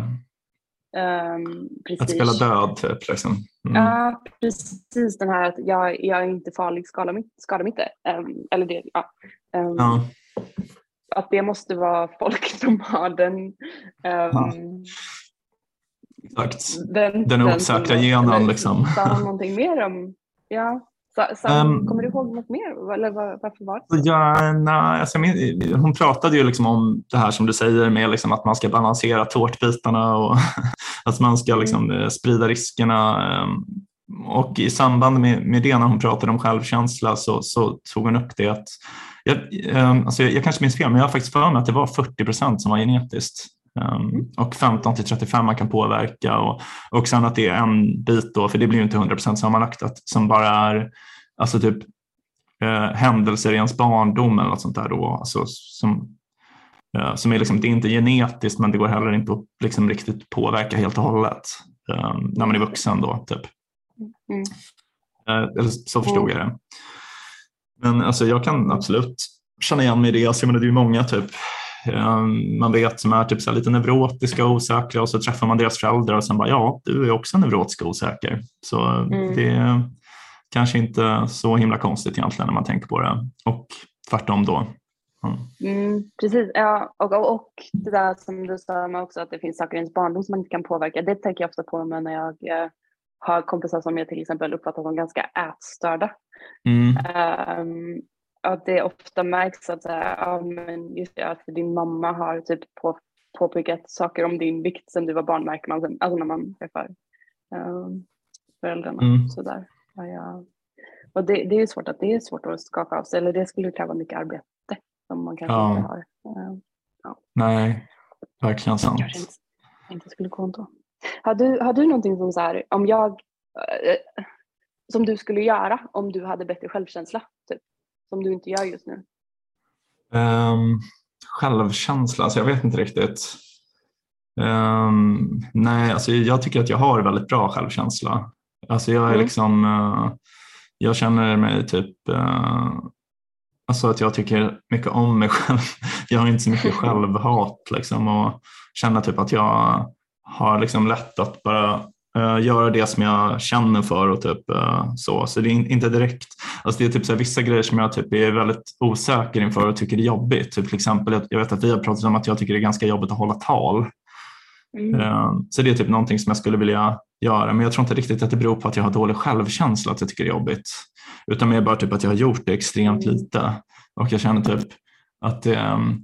ehm, att spela död. Typ, liksom. mm. Ja, precis den här att jag, jag är inte farlig, skada mig, skada mig inte. Ehm, eller det, ja. Ehm, ja. att det måste vara folk <laughs> som har den, Ja. Exakt. den, Den osäkra genen, liksom. Sa <laughs> någonting mer om, ja, sa, sa, Ehm. kommer du ihåg något mer? Eller var, varför var det så? Ja, nej, alltså, hon pratade ju liksom om det här som du säger med liksom att man ska balansera tårtbitarna och <laughs> att man ska liksom eh, sprida riskerna. eh, Och i samband med, med det när hon pratade om självkänsla så, så tog hon upp det att jag, eh, alltså jag, jag kanske minns fel, men jag har faktiskt för mig att det var 40 procent som var genetiskt. Um, och 15 till 35 man kan påverka och, och sen att det är en bit då, för det blir ju inte 100 procent sammanlagt, att, som bara är alltså typ eh, händelser i ens barndom eller något sånt där då, alltså, som Eh, som är liksom, det är inte genetiskt men det går heller inte att liksom riktigt påverka helt och hållet eh, när man är vuxen. Då, typ. Mm. Eh, eller så förstod jag det. Men alltså, jag kan absolut känna igen mig i det. Alltså, jag menar, det är ju många typ, man vet som är typ så lite neurotiska och osäkra och så träffar man deras föräldrar och sen bara ja, du är också neurotisk och osäker. Så Mm. det är kanske inte så himla konstigt egentligen när man tänker på det. Och tvärtom då. Mm. Mm, precis, ja, och, och, och det där som du sa med också att det finns saker i ens barndom som man inte kan påverka. Det tänker jag ofta på när jag eh, har kompisar som jag till exempel uppfattar som ganska ätstörda. Um, att det ofta märks att ja, men just det, att din mamma har typ på, påpekat saker om din vikt sen du var barn märker man sen, alltså när man träffar um, föräldrarna. Mm. Sådär. Ja, ja. Och det, det är svårt att det är svårt att skaka av sig, eller det skulle kräva mycket arbete som man kanske Ja. inte har. Um, Nej, verkligen sant. kanske inte, inte skulle gå ändå. Har du, har du någonting som så här, om jag, eh, som du skulle göra om du hade bättre självkänsla, typ, som du inte gör just nu? Um, självkänsla, alltså jag vet inte riktigt. Ehm, nej, alltså jag tycker att jag har väldigt bra självkänsla. Alltså jag är Mm. liksom, eh, jag känner mig typ, eh, alltså att jag tycker mycket om mig <laughs> själv. Jag har inte så mycket <laughs> självhat liksom och känner typ att jag har liksom lätt att bara eh, göra det som jag känner för och typ eh, så. Så det är in- inte direkt, alltså det är typ så här, vissa grejer som jag typ är väldigt osäker inför och tycker är jobbigt. Typ till exempel, jag- vet att vi har pratat om att jag tycker det är ganska jobbigt att hålla tal. Mm. Eh, Så det är typ någonting som jag skulle vilja göra, men jag tror inte riktigt att det beror på att jag har dålig självkänsla att jag tycker det är jobbigt. Utan mer bara typ att jag har gjort det extremt lite. Och jag känner typ att det, ehm,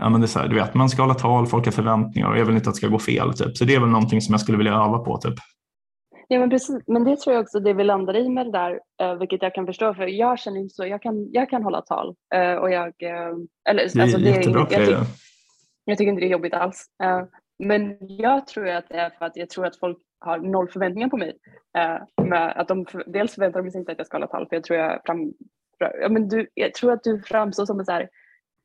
ja, men det är så här, du vet, man ska hålla tal, folk har förväntningar och jag vill inte att det ska gå fel. Typ. Så det är väl någonting som jag skulle vilja öva på. Typ. Ja men precis, men det tror jag också det vi landar i med det där, eh, vilket jag kan förstå för jag känner inte så, jag kan, jag kan hålla tal eh, och jag, eh, eller Det är alltså, jättebra inget- för jag, dig. tyck- jag tycker inte det är jobbigt alls. Men jag tror att det är för att jag tror att folk har noll förväntningar på mig. Med att de, dels förväntar de sig inte att jag ska hålla tal för jag tror jag fram, ja, men du, jag tror att du framstår som en så här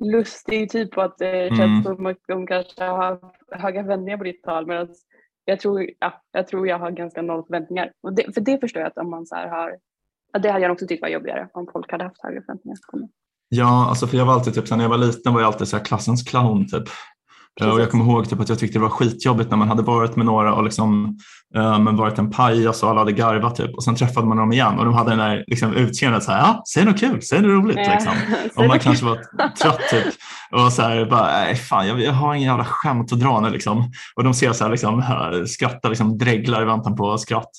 lustig typ och att det Mm. känns som att de kanske har höga förväntningar på ditt tal medan jag tror, ja, jag tror jag har ganska noll förväntningar. Och det, för det förstår jag att om man så här har, ja, det hade jag också tyckt var jobbigare om folk hade haft högre förväntningar på mig. Ja, alltså för jag var alltid typ, när jag var liten var jag alltid så här klassens clown. Typ. Eh, Och jag Precis. kommer ihåg typ att jag tyckte det var skitjobbigt när man hade varit med några och liksom, eh, men varit en pajas och alla hade garvat typ. och sen träffade man dem igen och de hade den där liksom, utseendet så här, ja, säg något kul, säg något roligt. Liksom. <laughs> Så Och man kanske var trött typ och så här, bara, nej fan jag, jag har ingen jävla skämt att dra nu liksom. Och de ser så här, liksom, skrattar, liksom, dreglar i väntan på skratt.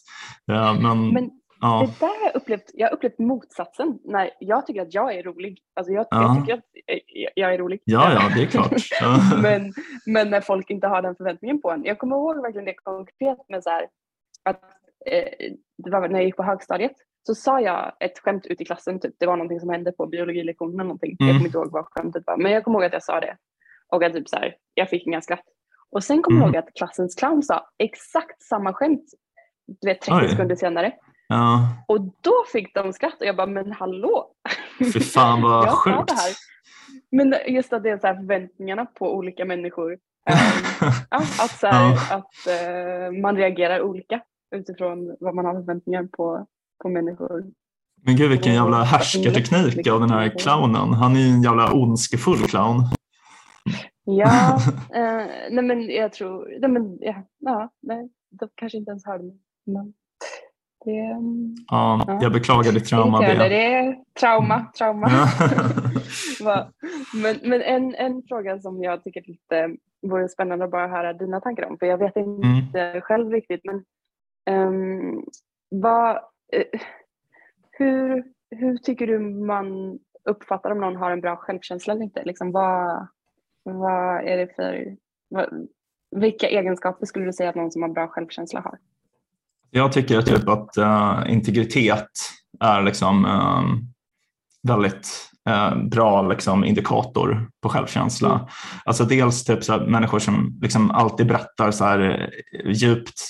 Eh, Men, Men ja, Det där har jag upplevt, jag har upplevt motsatsen. När jag tycker att jag är rolig. Alltså jag, Ja. jag tycker att jag, jag är rolig. ja, ja, det är <laughs> klart. Ja. men, men när folk inte har den förväntningen på en. Jag kommer ihåg verkligen det konkret med så här, att eh, det var när jag gick på högstadiet så sa jag ett skämt ut i klassen, typ. det var någonting som hände på biologilektionen eller någonting. Jag Mm. kommer inte ihåg vad skämtet var, men jag kommer ihåg att jag sa det. Och att typ så här, jag fick inga skratt. Och sen kommer jag Mm. ihåg att klassens clown sa exakt samma skämt du vet, 30 Oj. sekunder senare. Ja, Och då fick de skratt och jag bara, men hallå! fy fan vad <laughs> jag sjukt. det här. Men just att det är så här förväntningarna på olika människor. Ehm, <laughs> ja, att så här, Ja. att eh, man reagerar olika utifrån vad man har förväntningar på, på människor. Men gud vilken jävla härskarteknik av den här clownen. Han är ju en jävla ondskefull clown. Ja, <laughs> eh, nej men jag tror, nej men ja, ja nej, de kanske inte ens hörde mig. Men det, mm, Ja, Ja. jag beklagar ditt trauma. det är trauma, trauma. Ja. <laughs> Va? Men, men en, en fråga som jag tycker lite vore spännande att bara höra dina tankar om, för jag vet inte Mm. själv riktigt, men ehm, vad, eh, hur, hur tycker du man uppfattar om någon har en bra självkänsla eller inte? Liksom, vad, vad är det för, vad, vilka egenskaper skulle du säga att någon som har bra självkänsla har? Jag tycker typ att eh, integritet är liksom eh, väldigt eh, bra liksom, indikator på självkänsla. Mm. Alltså dels typ så människor som liksom alltid berättar så här, eh, djupt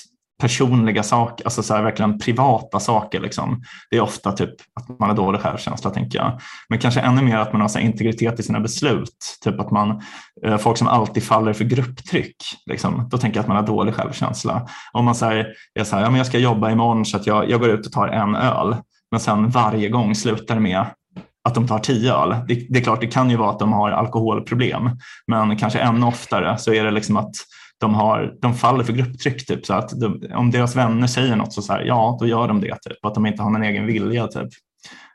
personliga saker, alltså så här, verkligen privata saker. Liksom. Det är ofta typ att man har dålig självkänsla tänker jag. Men kanske ännu mer att man har så här, integritet i sina beslut. Typ att man, eh, folk som alltid faller för grupptryck, liksom, då tänker jag att man har dålig självkänsla. Om man säger är så här, ja, men jag ska jobba imorgon så att jag, jag går ut och tar en öl, men sen varje gång slutar det med att de tar tio öl. Det, det, är klart, det kan ju vara att de har alkoholproblem, men kanske ännu oftare så är det liksom att de, har, de faller för grupptryck. Typ, så att de, om deras vänner säger något så, så här, ja, då gör de det. Typ, att de inte har någon egen vilja. Typ.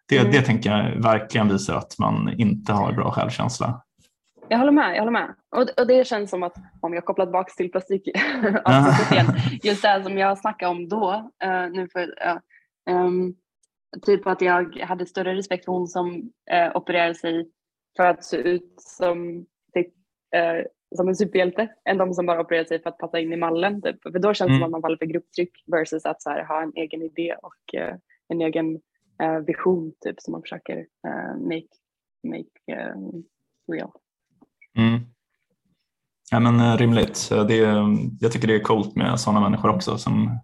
Det, mm. det tänker jag verkligen visar att man inte har bra självkänsla. Jag håller med. Jag håller med. Och, och det känns som att, om jag kopplar tillbaka till plastik, <laughs> <laughs> just det som jag snackade om då, uh, nu för, uh, um, typ att jag hade större respekt för hon som uh, opererade sig för att se ut som som en superhjälte än de som bara opererar sig för att passa in i mallen. Typ. För då känns det mm. som att man faller för grupptryck versus att här, ha en egen idé och uh, en egen uh, vision typ, som man försöker uh, make, make real. Mm. Ja, men, rimligt. Det är, jag tycker det är coolt med sådana människor också som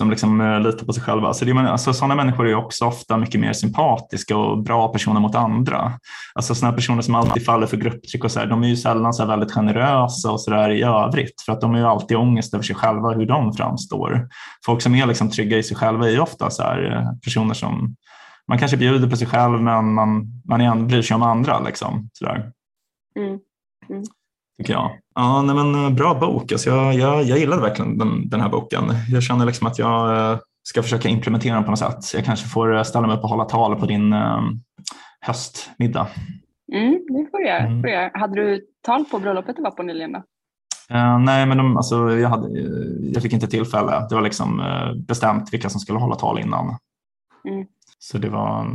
som liksom eh, litar på sig själva. Så det, alltså sådana människor är också ofta mycket mer sympatiska och bra personer mot andra. Alltså sådana personer som alltid faller för grupptryck och så här, de är ju sällan så väldigt generösa och så där i övrigt för att de är ju alltid ångest över sig själva hur de framstår. Folk som är liksom trygga i sig själva är ju ofta så här, eh, personer som man kanske bjuder på sig själv men man, man bryr sig om andra. Liksom, så där. Mm. Mm tycker jag. Ja, nej men, eh, bra bok. Alltså jag, jag, jag gillade verkligen den, den här boken. Jag känner liksom att jag eh, ska försöka implementera den på något sätt. Jag kanske får eh, ställa mig upp och hålla tal på din um, höstmiddag. Mm, det får du göra. Mm. Får Hade du tal på bröllopet du var på nyligen? Då? Uh, nej, men de, alltså, jag, hade, jag fick inte tillfälle. Det var liksom uh, bestämt vilka som skulle hålla tal innan. Mm. Så det var,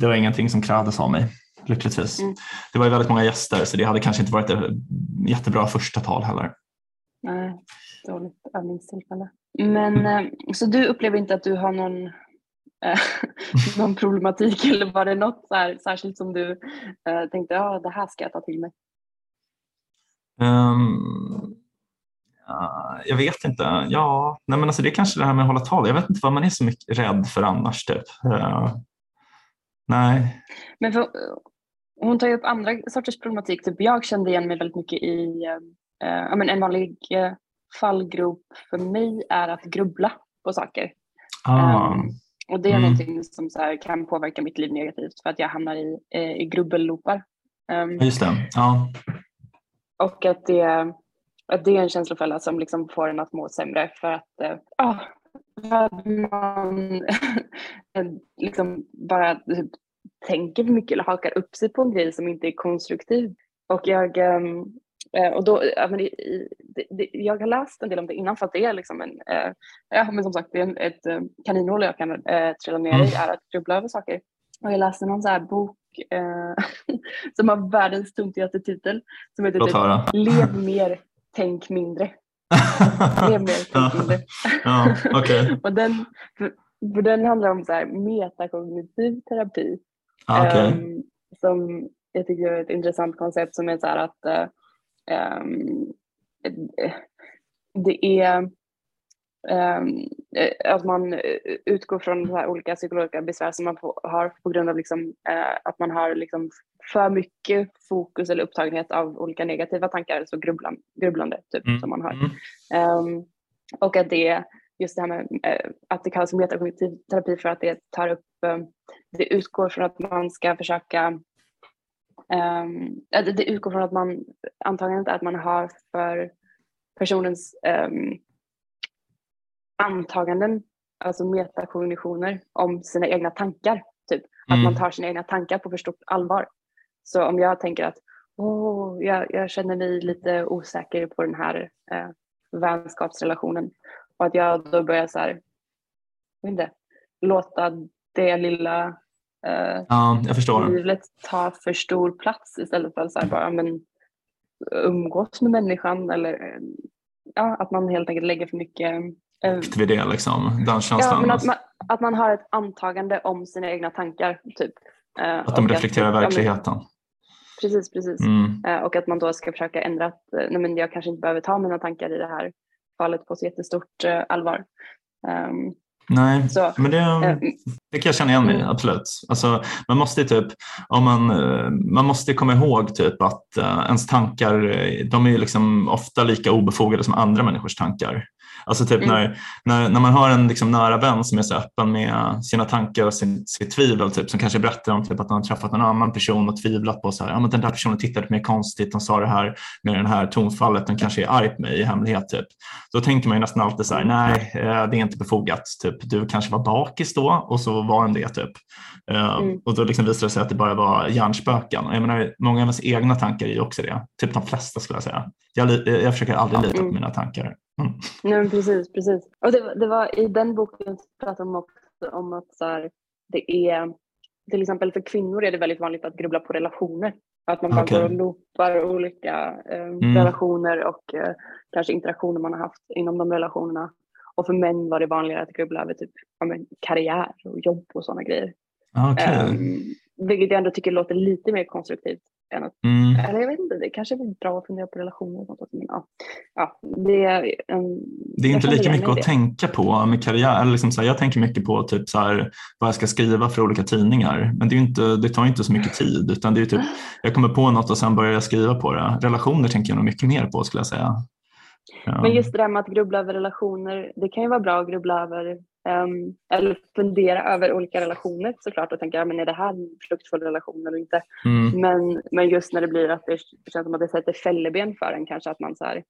det var ingenting som krävdes av mig lyckligtvis. Mm. Det var ju väldigt många gäster så det hade kanske inte varit ett jättebra första tal heller. Nej, dåligt övningstillfälle. Men mm. <laughs> så du upplever inte att du har någon, äh, <laughs> någon problematik eller var det något så här, särskilt som du äh, tänkte ja det här ska jag ta till mig? Um, ja, jag vet inte. Ja, nej men alltså det är kanske det här med att hålla tal. Jag vet inte vad man är så mycket rädd för annars. Typ. Uh, nej. Men för, hon tar ju upp andra sorters problematik. Typ jag kände igen mig väldigt mycket i men en vanlig äh, fallgrop för mig är att grubbla på saker. Ah. Um, och det är mm. någonting som så här, kan påverka mitt liv negativt för att jag hamnar i, eh, i grubbelloopar. Um, Just det. Ja. Och att det, att det är en känslofälla som liksom får en att må sämre för att, för att man <laughs> liksom bara typ, tänker för mycket eller hakar upp sig på en grej som inte är konstruktiv. Och jag, ehm, eh, och då, jag har läst en del om det innan för att det är liksom en, eh, ja men som sagt det är ett eh, kaninhål jag kan trilla ner i, mm. är att grubbla över saker. Och jag läste någon så här bok <laughs> som har världens tuntigaste titel som heter typ, Lev mer, tänk mindre. <laughs> Lev mer, tänk mindre. ja, okay. <laughs> och den, för, för den handlar om så här metakognitiv terapi okay. Um, som jag tycker är ett intressant koncept som är så här att um, det är um, att man utgår från olika psykologiska besvär som man har på grund av liksom, uh, att man har liksom för mycket fokus eller upptagenhet av olika negativa tankar, så grubblan, grubblande typ mm. som man har. Mm. och att det just det här med uh, att det kallas metakognitiv terapi för att det tar upp det utgår från att man ska försöka um, det utgår från att man antagandet är att man har för personens um, antaganden, alltså metakognitioner om sina egna tankar. Typ. Mm. Att man tar sina egna tankar på för stort allvar. Så om jag tänker att oh, jag, jag känner mig lite osäker på den här eh, vänskapsrelationen och att jag då börjar så här, inte, låta det lilla eh, ja, jag förstår. livet ta för stor plats istället för att så bara men, umgås med människan eller ja, att man helt enkelt lägger för mycket eh, vid det liksom, den känslan. Ja, men att man, att man har ett antagande om sina egna tankar. Typ. Eh, att de reflekterar att, verkligheten. Ja, men, precis, precis. Mm. Eh, och att man då ska försöka ändra att nej, men jag kanske inte behöver ta mina tankar i det här fallet på så jättestort allvar. Um, Nej, så, men det, eh, det kan jag känna igen mig mm. absolut. Alltså, man måste typ, om man, eh, man måste komma ihåg typ att uh, ens tankar, de är liksom ofta lika obefogade som andra människors tankar. Alltså typ mm. när, när, när man har en liksom nära vän som är så öppen med sina tankar och sin, sitt tvivel, typ, som kanske berättar om typ, att han har träffat en annan person och tvivlat på så här, ja, men den där personen tittade på mig konstigt, de sa det här med det här tonfallet, den kanske är arg på mig i hemlighet. Typ. Då tänker man ju nästan alltid så här, nej eh, det är inte befogat, typ, du kanske var bakis då och så var den det. Typ. Eh, mm. Och då liksom visade det sig att det bara var hjärnspöken. jag menar, många av ens egna tankar är ju också det, typ de flesta skulle jag säga. Jag, jag försöker aldrig lita på mm. mina tankar. Mm. Nej, precis, precis. Och det, det, var i den boken pratade de också om att så här, det är till exempel för kvinnor är det väldigt vanligt att grubbla på relationer. Att man bara okay. går och loopar olika eh, mm. relationer och eh, kanske interaktioner man har haft inom de relationerna. Och för män var det vanligare att grubbla över typ, ja, men, karriär och jobb och sådana grejer. Okay. Um, ehm, vilket jag ändå tycker låter lite mer konstruktivt än att, mm. eller jag vet inte, det kanske är bra att fundera på relationer och sånt. Men, ja, ja, det, är en, det är inte lika mycket att tänka på med karriär. Liksom så här, jag tänker mycket på typ så här, vad jag ska skriva för olika tidningar. Men det, är inte, det tar inte så mycket tid utan det är typ, <laughs> jag kommer på något och sen börjar jag skriva på det. Relationer tänker jag nog mycket mer på skulle jag säga. Ja. Men just det där med att grubbla över relationer, det kan ju vara bra att grubbla över Um, eller fundera över olika relationer såklart och tänka, men är det här en fruktfull relation eller inte? Mm. Men, men just när det blir att det känns som att det sätter fälleben för en kanske att man så här,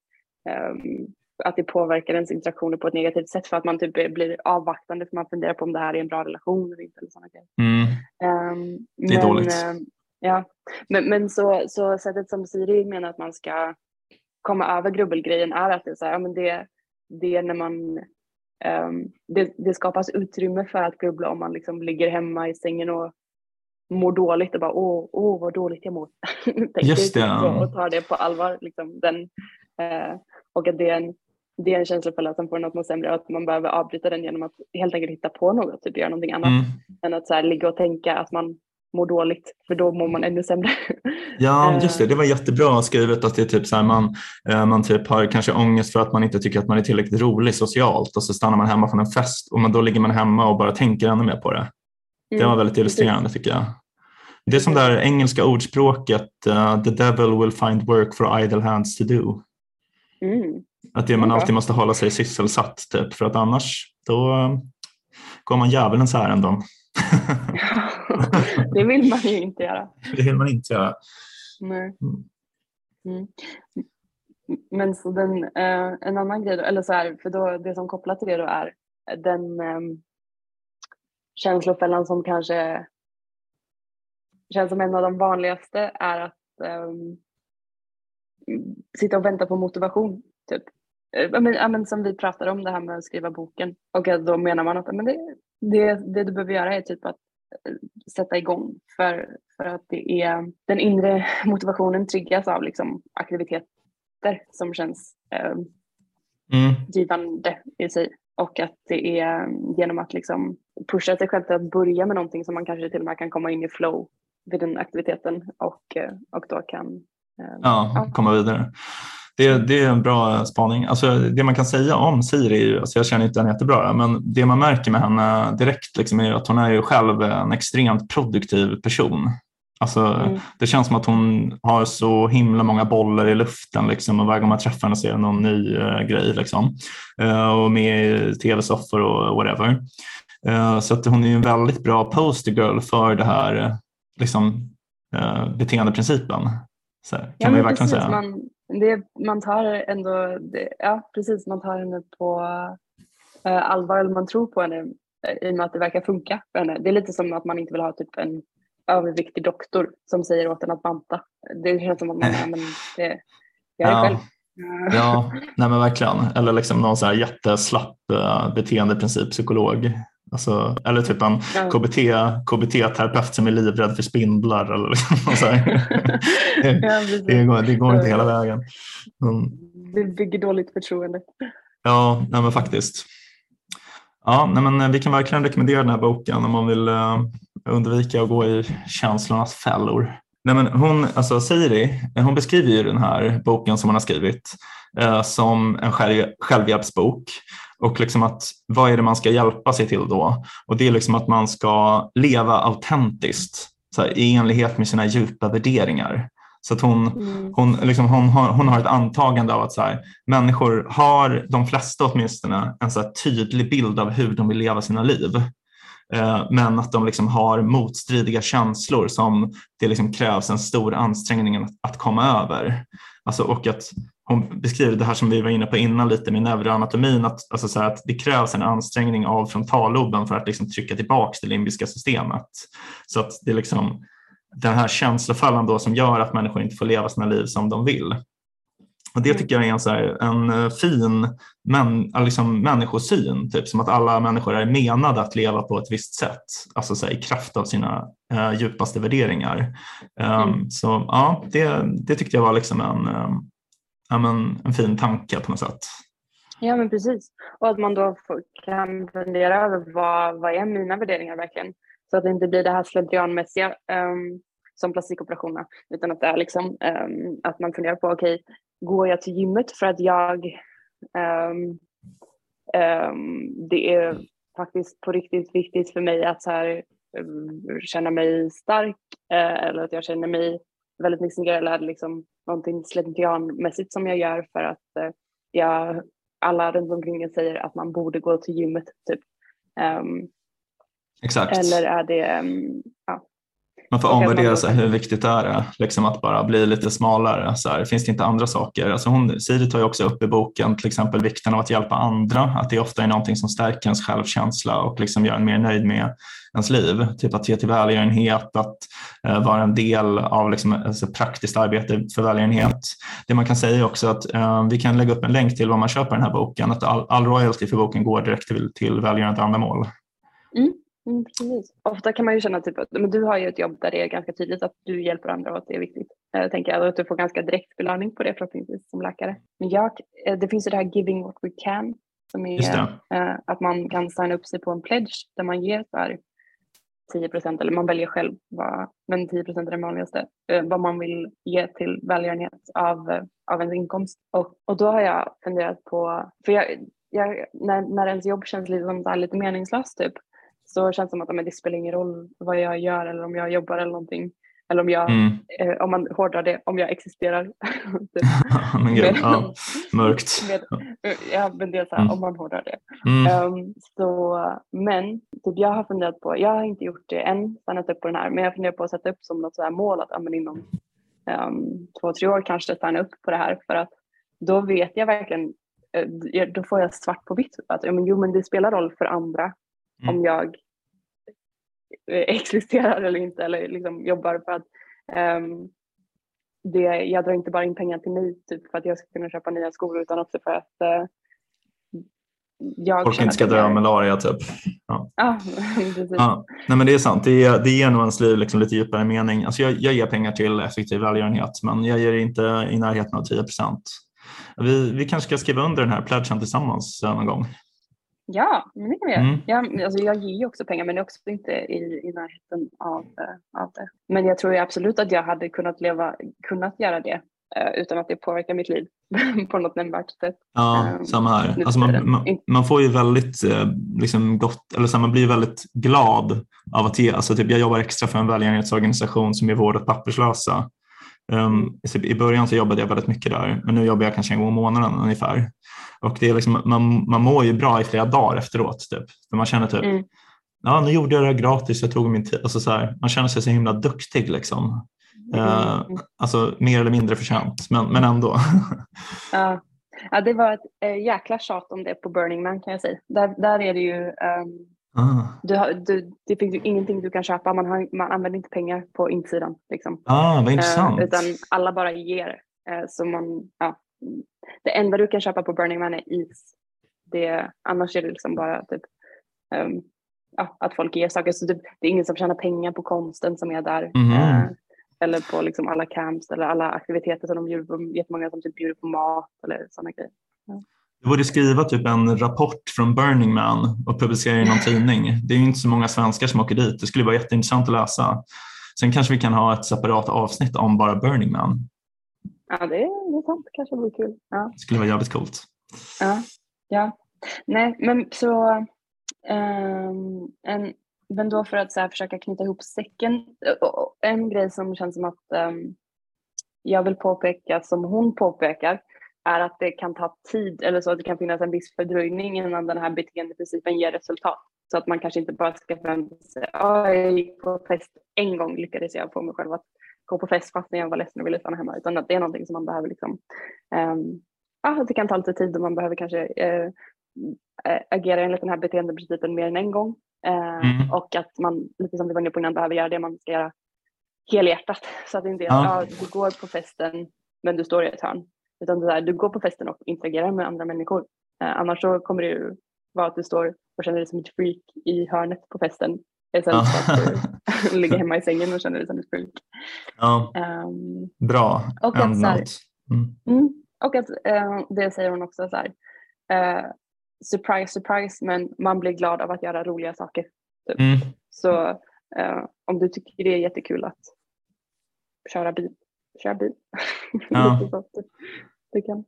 um, att det påverkar ens interaktioner på ett negativt sätt för att man typ blir avvaktande för man funderar på om det här är en bra relation eller inte. Eller mm. um, det är men, dåligt. ja, men, men så, så sättet som Siri menar att man ska komma över grubbelgrejen är att det är så här, ja, men det, det är när man det, det, skapas utrymme för att grubbla om man liksom ligger hemma i sängen och mår dåligt och bara åh, åh vad dåligt jag mår. <laughs> Just det. Och tar det på allvar. Liksom, den, uh, och att det är en, det är en känslofälla som får en att må sämre och att man behöver avbryta den genom att helt enkelt hitta på något, typ göra någonting annat. Mm. Än att så här, ligga och tänka att man mår dåligt för då mår man ännu sämre. Ja, <laughs> eh. just det. Det var jättebra skrivet att det är typ så här, man, eh, man typ har kanske ångest för att man inte tycker att man är tillräckligt rolig socialt och så stannar man hemma från en fest och då ligger man hemma och bara tänker ännu mer på det. Det var mm, väldigt illustrerande tycker jag. Det är som det där engelska ordspråket uh, “the devil will find work for idle hands to do”. Mm. Att det man alltid måste hålla sig sysselsatt typ, för att annars då går man djävulens ärenden. <laughs> <laughs> det vill man ju inte göra. Det vill man inte göra. Nej. Mm. mm. Men så den, eh, en annan grej, då, eller så här, för då, det som kopplat till det då är den eh, känslofällan som kanske känns som en av de vanligaste är att eh, sitta och vänta på motivation. Typ. Eh, men, men, som vi pratade om det här med att skriva boken och då menar man att men det, det, det du behöver göra är typ att eh, sätta igång för, för att det är den inre <laughs> motivationen triggas av liksom aktiviteter som känns eh, mm. givande i sig och att det är genom att liksom pusha sig själv till att börja med någonting som man kanske till och med kan komma in i flow vid den aktiviteten och, eh, och då kan eh, ja, komma vidare. Det, det, är en bra spaning. Alltså, det man kan säga om Siri, alltså jag känner inte henne jättebra, men det man märker med henne direkt liksom är att hon är ju själv en extremt produktiv person. Alltså, mm. Det känns som att hon har så himla många bollar i luften liksom, och varje gång man träffar henne så är det någon ny uh, grej. Liksom. Uh, och med i tv-soffor och whatever. Uh, så att hon är en väldigt bra poster girl för det här liksom, beteendeprincipen. Så, kan ja, man ju verkligen säga. Man, det, man tar ändå, det, ja precis, man tar henne på uh, allvar, eller man tror på henne uh, i och med att det verkar funka för henne. Det är lite som att man inte vill ha typ en överviktig doktor som säger åt en att banta. Det känns som att man, men det, gör det ja. själv. Ja, nej men verkligen. Eller liksom någon så här jätteslapp uh, beteendeprincippsykolog Alltså, eller typ en ja. KBT, KBT-terapeut som är livrädd för spindlar. Eller liksom, så <laughs> det, går, det går inte hela vägen. Mm. Det bygger dåligt förtroende. Ja, nej men faktiskt. Ja, nej men vi kan verkligen rekommendera den här boken om man vill uh, undvika att gå i känslornas fällor. Nej, men hon, alltså Siri, hon beskriver ju den här boken som hon har skrivit eh, som en själv, självhjälpsbok. Och liksom att, vad är det man ska hjälpa sig till då? Och det är liksom att man ska leva autentiskt så här, i enlighet med sina djupa värderingar. Så att hon, Mm. hon, liksom, hon, har, hon har ett antagande av att så här, människor har, de flesta åtminstone, en så tydlig bild av hur de vill leva sina liv. Eh, men att de liksom har motstridiga känslor som det liksom krävs en stor ansträngning att, att komma över. Alltså, och att hon beskriver det här som vi var inne på innan lite med neuroanatomin, att, alltså så att det krävs en ansträngning av frontalloben för att liksom trycka tillbaka det limbiska systemet. Så att det är liksom den här känslofällan då som gör att människor inte får leva sina liv som de vill. Och det tycker jag är en, så här, en eh, fin men, liksom människosyn, typ, som att alla människor är menade att leva på ett visst sätt, alltså så här, i kraft av sina eh, djupaste värderingar. Um, Mm. Så ja, det, det tyckte jag var liksom en, um, ja, men, en fin tanke på något sätt. Ja men precis. Och att man då får, kan fundera över vad, vad är mina värderingar verkligen? Så att det inte blir det här slentrianmässiga um, som plastikoperationerna utan att det är liksom um, att man funderar på okej, går jag till gymmet för att jag um, um, det är faktiskt på riktigt viktigt för mig att så här, um, känna mig stark uh, eller att jag känner mig väldigt eller är det liksom någonting slentrianmässigt som jag gör för att eh, jag alla runt omkring en säger att man borde gå till gymmet typ. Um, Exakt. eller är det, um, ja. Man får omvärdera då- sig, hur viktigt är det liksom att bara bli lite smalare? Så här, finns det inte andra saker? Alltså hon, Siri tar ju också upp i boken till exempel vikten av att hjälpa andra, att det ofta är någonting som stärker ens självkänsla och liksom gör en mer nöjd med ens liv. Typ att ge till välgörenhet, att eh, vara en del av liksom, alltså, praktiskt arbete för välgörenhet. Det man kan säga också att eh, vi kan lägga upp en länk till vad man köper den här boken, att all, all royalty för boken går direkt till, till välgörande ändamål. Mm, precis. Ofta kan man ju känna typ att men du har ju ett jobb där det är ganska tydligt att du hjälper andra och att det är viktigt. Jag tänker jag, att du får ganska direkt belöning på det förhoppningsvis som läkare. Men jag, eh, det finns ju det här giving what we can som är eh, att man kan signa upp sig på en pledge där man ger så här 10 procent eller man väljer själv vad, men 10 procent är det vanligaste eh, vad man vill ge till välgörenhet av, eh, av ens inkomst. Och, och då har jag funderat på, för jag, jag, när, när ens jobb känns lite, som så lite meningslöst typ så känns det som att men det spelar ingen roll vad jag gör eller om jag jobbar eller någonting. Eller om jag, Mm. eh, om man hårdrar det, om jag existerar. <laughs> typ. <laughs> Men gud, Med- ja, mörkt. <laughs> Med, ja, men det är så här, Mm. om man hårdrar det. Mm. Um, så, men typ jag har funderat på, jag har inte gjort det än, stannat upp på den här, men jag funderar på att sätta upp som något så här mål att men inom um, två, tre år kanske stanna upp på det här för att då vet jag verkligen, eh, då får jag svart på vitt att ja, men, jo, men det spelar roll för andra Mm. om jag eh, <laughs> existerar eller inte eller liksom jobbar för att um, det, jag drar inte bara in pengar till mig typ för att jag ska kunna köpa nya skor utan också för att eh, jag Folk inte ska dö av malaria typ. Ja, <laughs> precis. Ja, nej men det är sant. Det, ger- det ger nog ens liv liksom lite djupare mening. Alltså jag, jag ger pengar till effektiv välgörenhet men jag ger inte i närheten av 10 procent. Vi, vi kanske ska skriva under den här pledgen tillsammans någon gång. Ja, men det kan vi göra. Mm. Ja, men alltså jag ger ju också pengar men också inte i, i närheten av, eh, av det. Men jag tror absolut att jag hade kunnat leva, kunnat göra det eh, utan att det påverkar mitt liv <laughs> på något nämnvärt sätt. Ja, Ehm, samma här. Alltså man, man, man får ju väldigt eh, liksom gott, eller så här, man blir väldigt glad av att ge. Alltså typ, jag jobbar extra för en välgörenhetsorganisation som ger vård åt papperslösa. Um, I början så jobbade jag väldigt mycket där, men nu jobbar jag kanske en gång i månaden ungefär. Och det är liksom, man, man mår ju bra i flera dagar efteråt. Typ. För man känner typ, Mm. ja nu gjorde jag det här gratis, jag tog min tid. Alltså så här, man känner sig så himla duktig. Liksom. Mm. alltså mer eller mindre förtjänt, men, men ändå. <laughs> Ja. ja, det var ett äh, jäkla tjat om det på Burning Man kan jag säga. Där, där är det ju, ehm, ah, du du, det finns ju ingenting du kan köpa, man, har, man använder inte pengar på insidan. Liksom. ah, vad Eh, intressant. utan alla bara ger. Eh, så man, ja. Det enda du kan köpa på Burning Man är is. Det, annars är det liksom bara typ, ehm, ja, att folk ger saker. Så det, det är ingen som tjänar pengar på konsten som är där. Mhm. Eh, eller på liksom alla camps eller alla aktiviteter som de bjuder på. Jättemånga som typ bjuder på mat eller sådana grejer. Du borde skriva typ en rapport från Burning Man och publicera i någon tidning. Det är ju inte så många svenskar som åker dit. Det skulle vara jätteintressant att läsa. Sen kanske vi kan ha ett separat avsnitt om bara Burning Man. Ja, det är, det är sant. kanske vore kul. Ja. Det skulle vara jävligt coolt. Ja, ja. Nej, men så um, en, men då för att så här, försöka knyta ihop säcken. En grej som känns som att um, jag vill påpeka, som hon påpekar, är att det kan ta tid eller så att det kan finnas en viss fördröjning innan den här beteendeprincipen ger resultat. Så att man kanske inte bara ska förvänta sig, ja, jag gick på fest en gång lyckades jag få mig själv att gå på fest fast när jag var ledsen och ville stanna hemma, utan att det är någonting som man behöver liksom, um, ja, det kan ta lite tid och man behöver kanske uh, agera enligt den här beteendeprincipen mer än en gång. Uh, mm. Och att man, lite som vi var inne på innan, behöver göra det man ska göra helhjärtat. Så att det inte är ja. att ja, du går på festen men du står i ett hörn. Utan det är du går på festen och interagerar med andra människor. Uh, annars så kommer det ju vara att du står och känner dig som ett freak i hörnet på festen. Istället för att du <laughs> <laughs> ligger hemma i sängen och känner dig som ett freak. Ja. Um, Bra. Och att, här, mm. Mm, och att uh, det säger hon också så här. Uh, surprise, surprise, men man blir glad av att göra roliga saker. Typ. Mm. Så uh, om du tycker det är jättekul att köra bil, kör bil. Ja. <laughs> det kan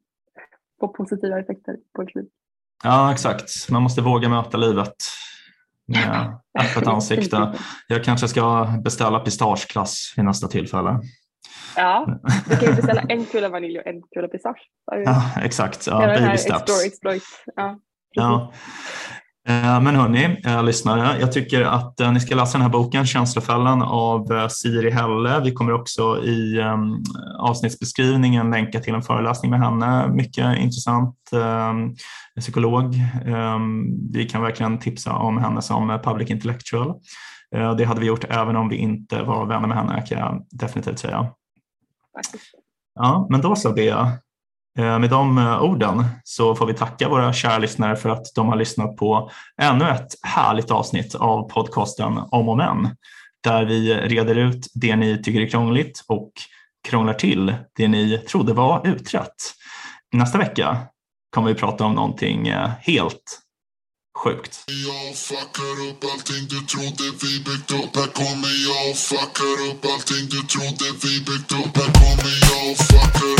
få positiva effekter på ett liv. Ja, exakt. Man måste våga möta livet med <laughs> öppet ansikte. Jag kanske ska beställa pistageglass vid nästa tillfälle. Ja, du kan ju beställa <laughs> en kula vanilj och en kula pistage. Ja, exakt. Ja, baby steps. Explore, exploit. Ja, ja. Eh, men hörni, eh, lyssnare, jag tycker att eh, ni ska läsa den här boken Känslofällan av Siri Helle. Vi kommer också i um, avsnittsbeskrivningen länka till en föreläsning med henne. Mycket intressant um, psykolog. Um, vi kan verkligen tipsa om henne som public intellectual. Det hade vi gjort även om vi inte var vänner med henne kan jag definitivt säga. Ja, men då så Bea. Eh, med de eh, orden så får vi tacka våra kära lyssnare för att de har lyssnat på ännu ett härligt avsnitt av podcasten Om och Men där vi reder ut det ni tycker är krångligt och krånglar till det ni trodde var utrett. Nästa vecka kommer vi prata om någonting eh, helt sjukt. Jag fuckar upp allting du trodde vi byggt upp. Här kommer jag och fuckar upp allting du trodde vi byggt upp. Här kommer jag och fuckar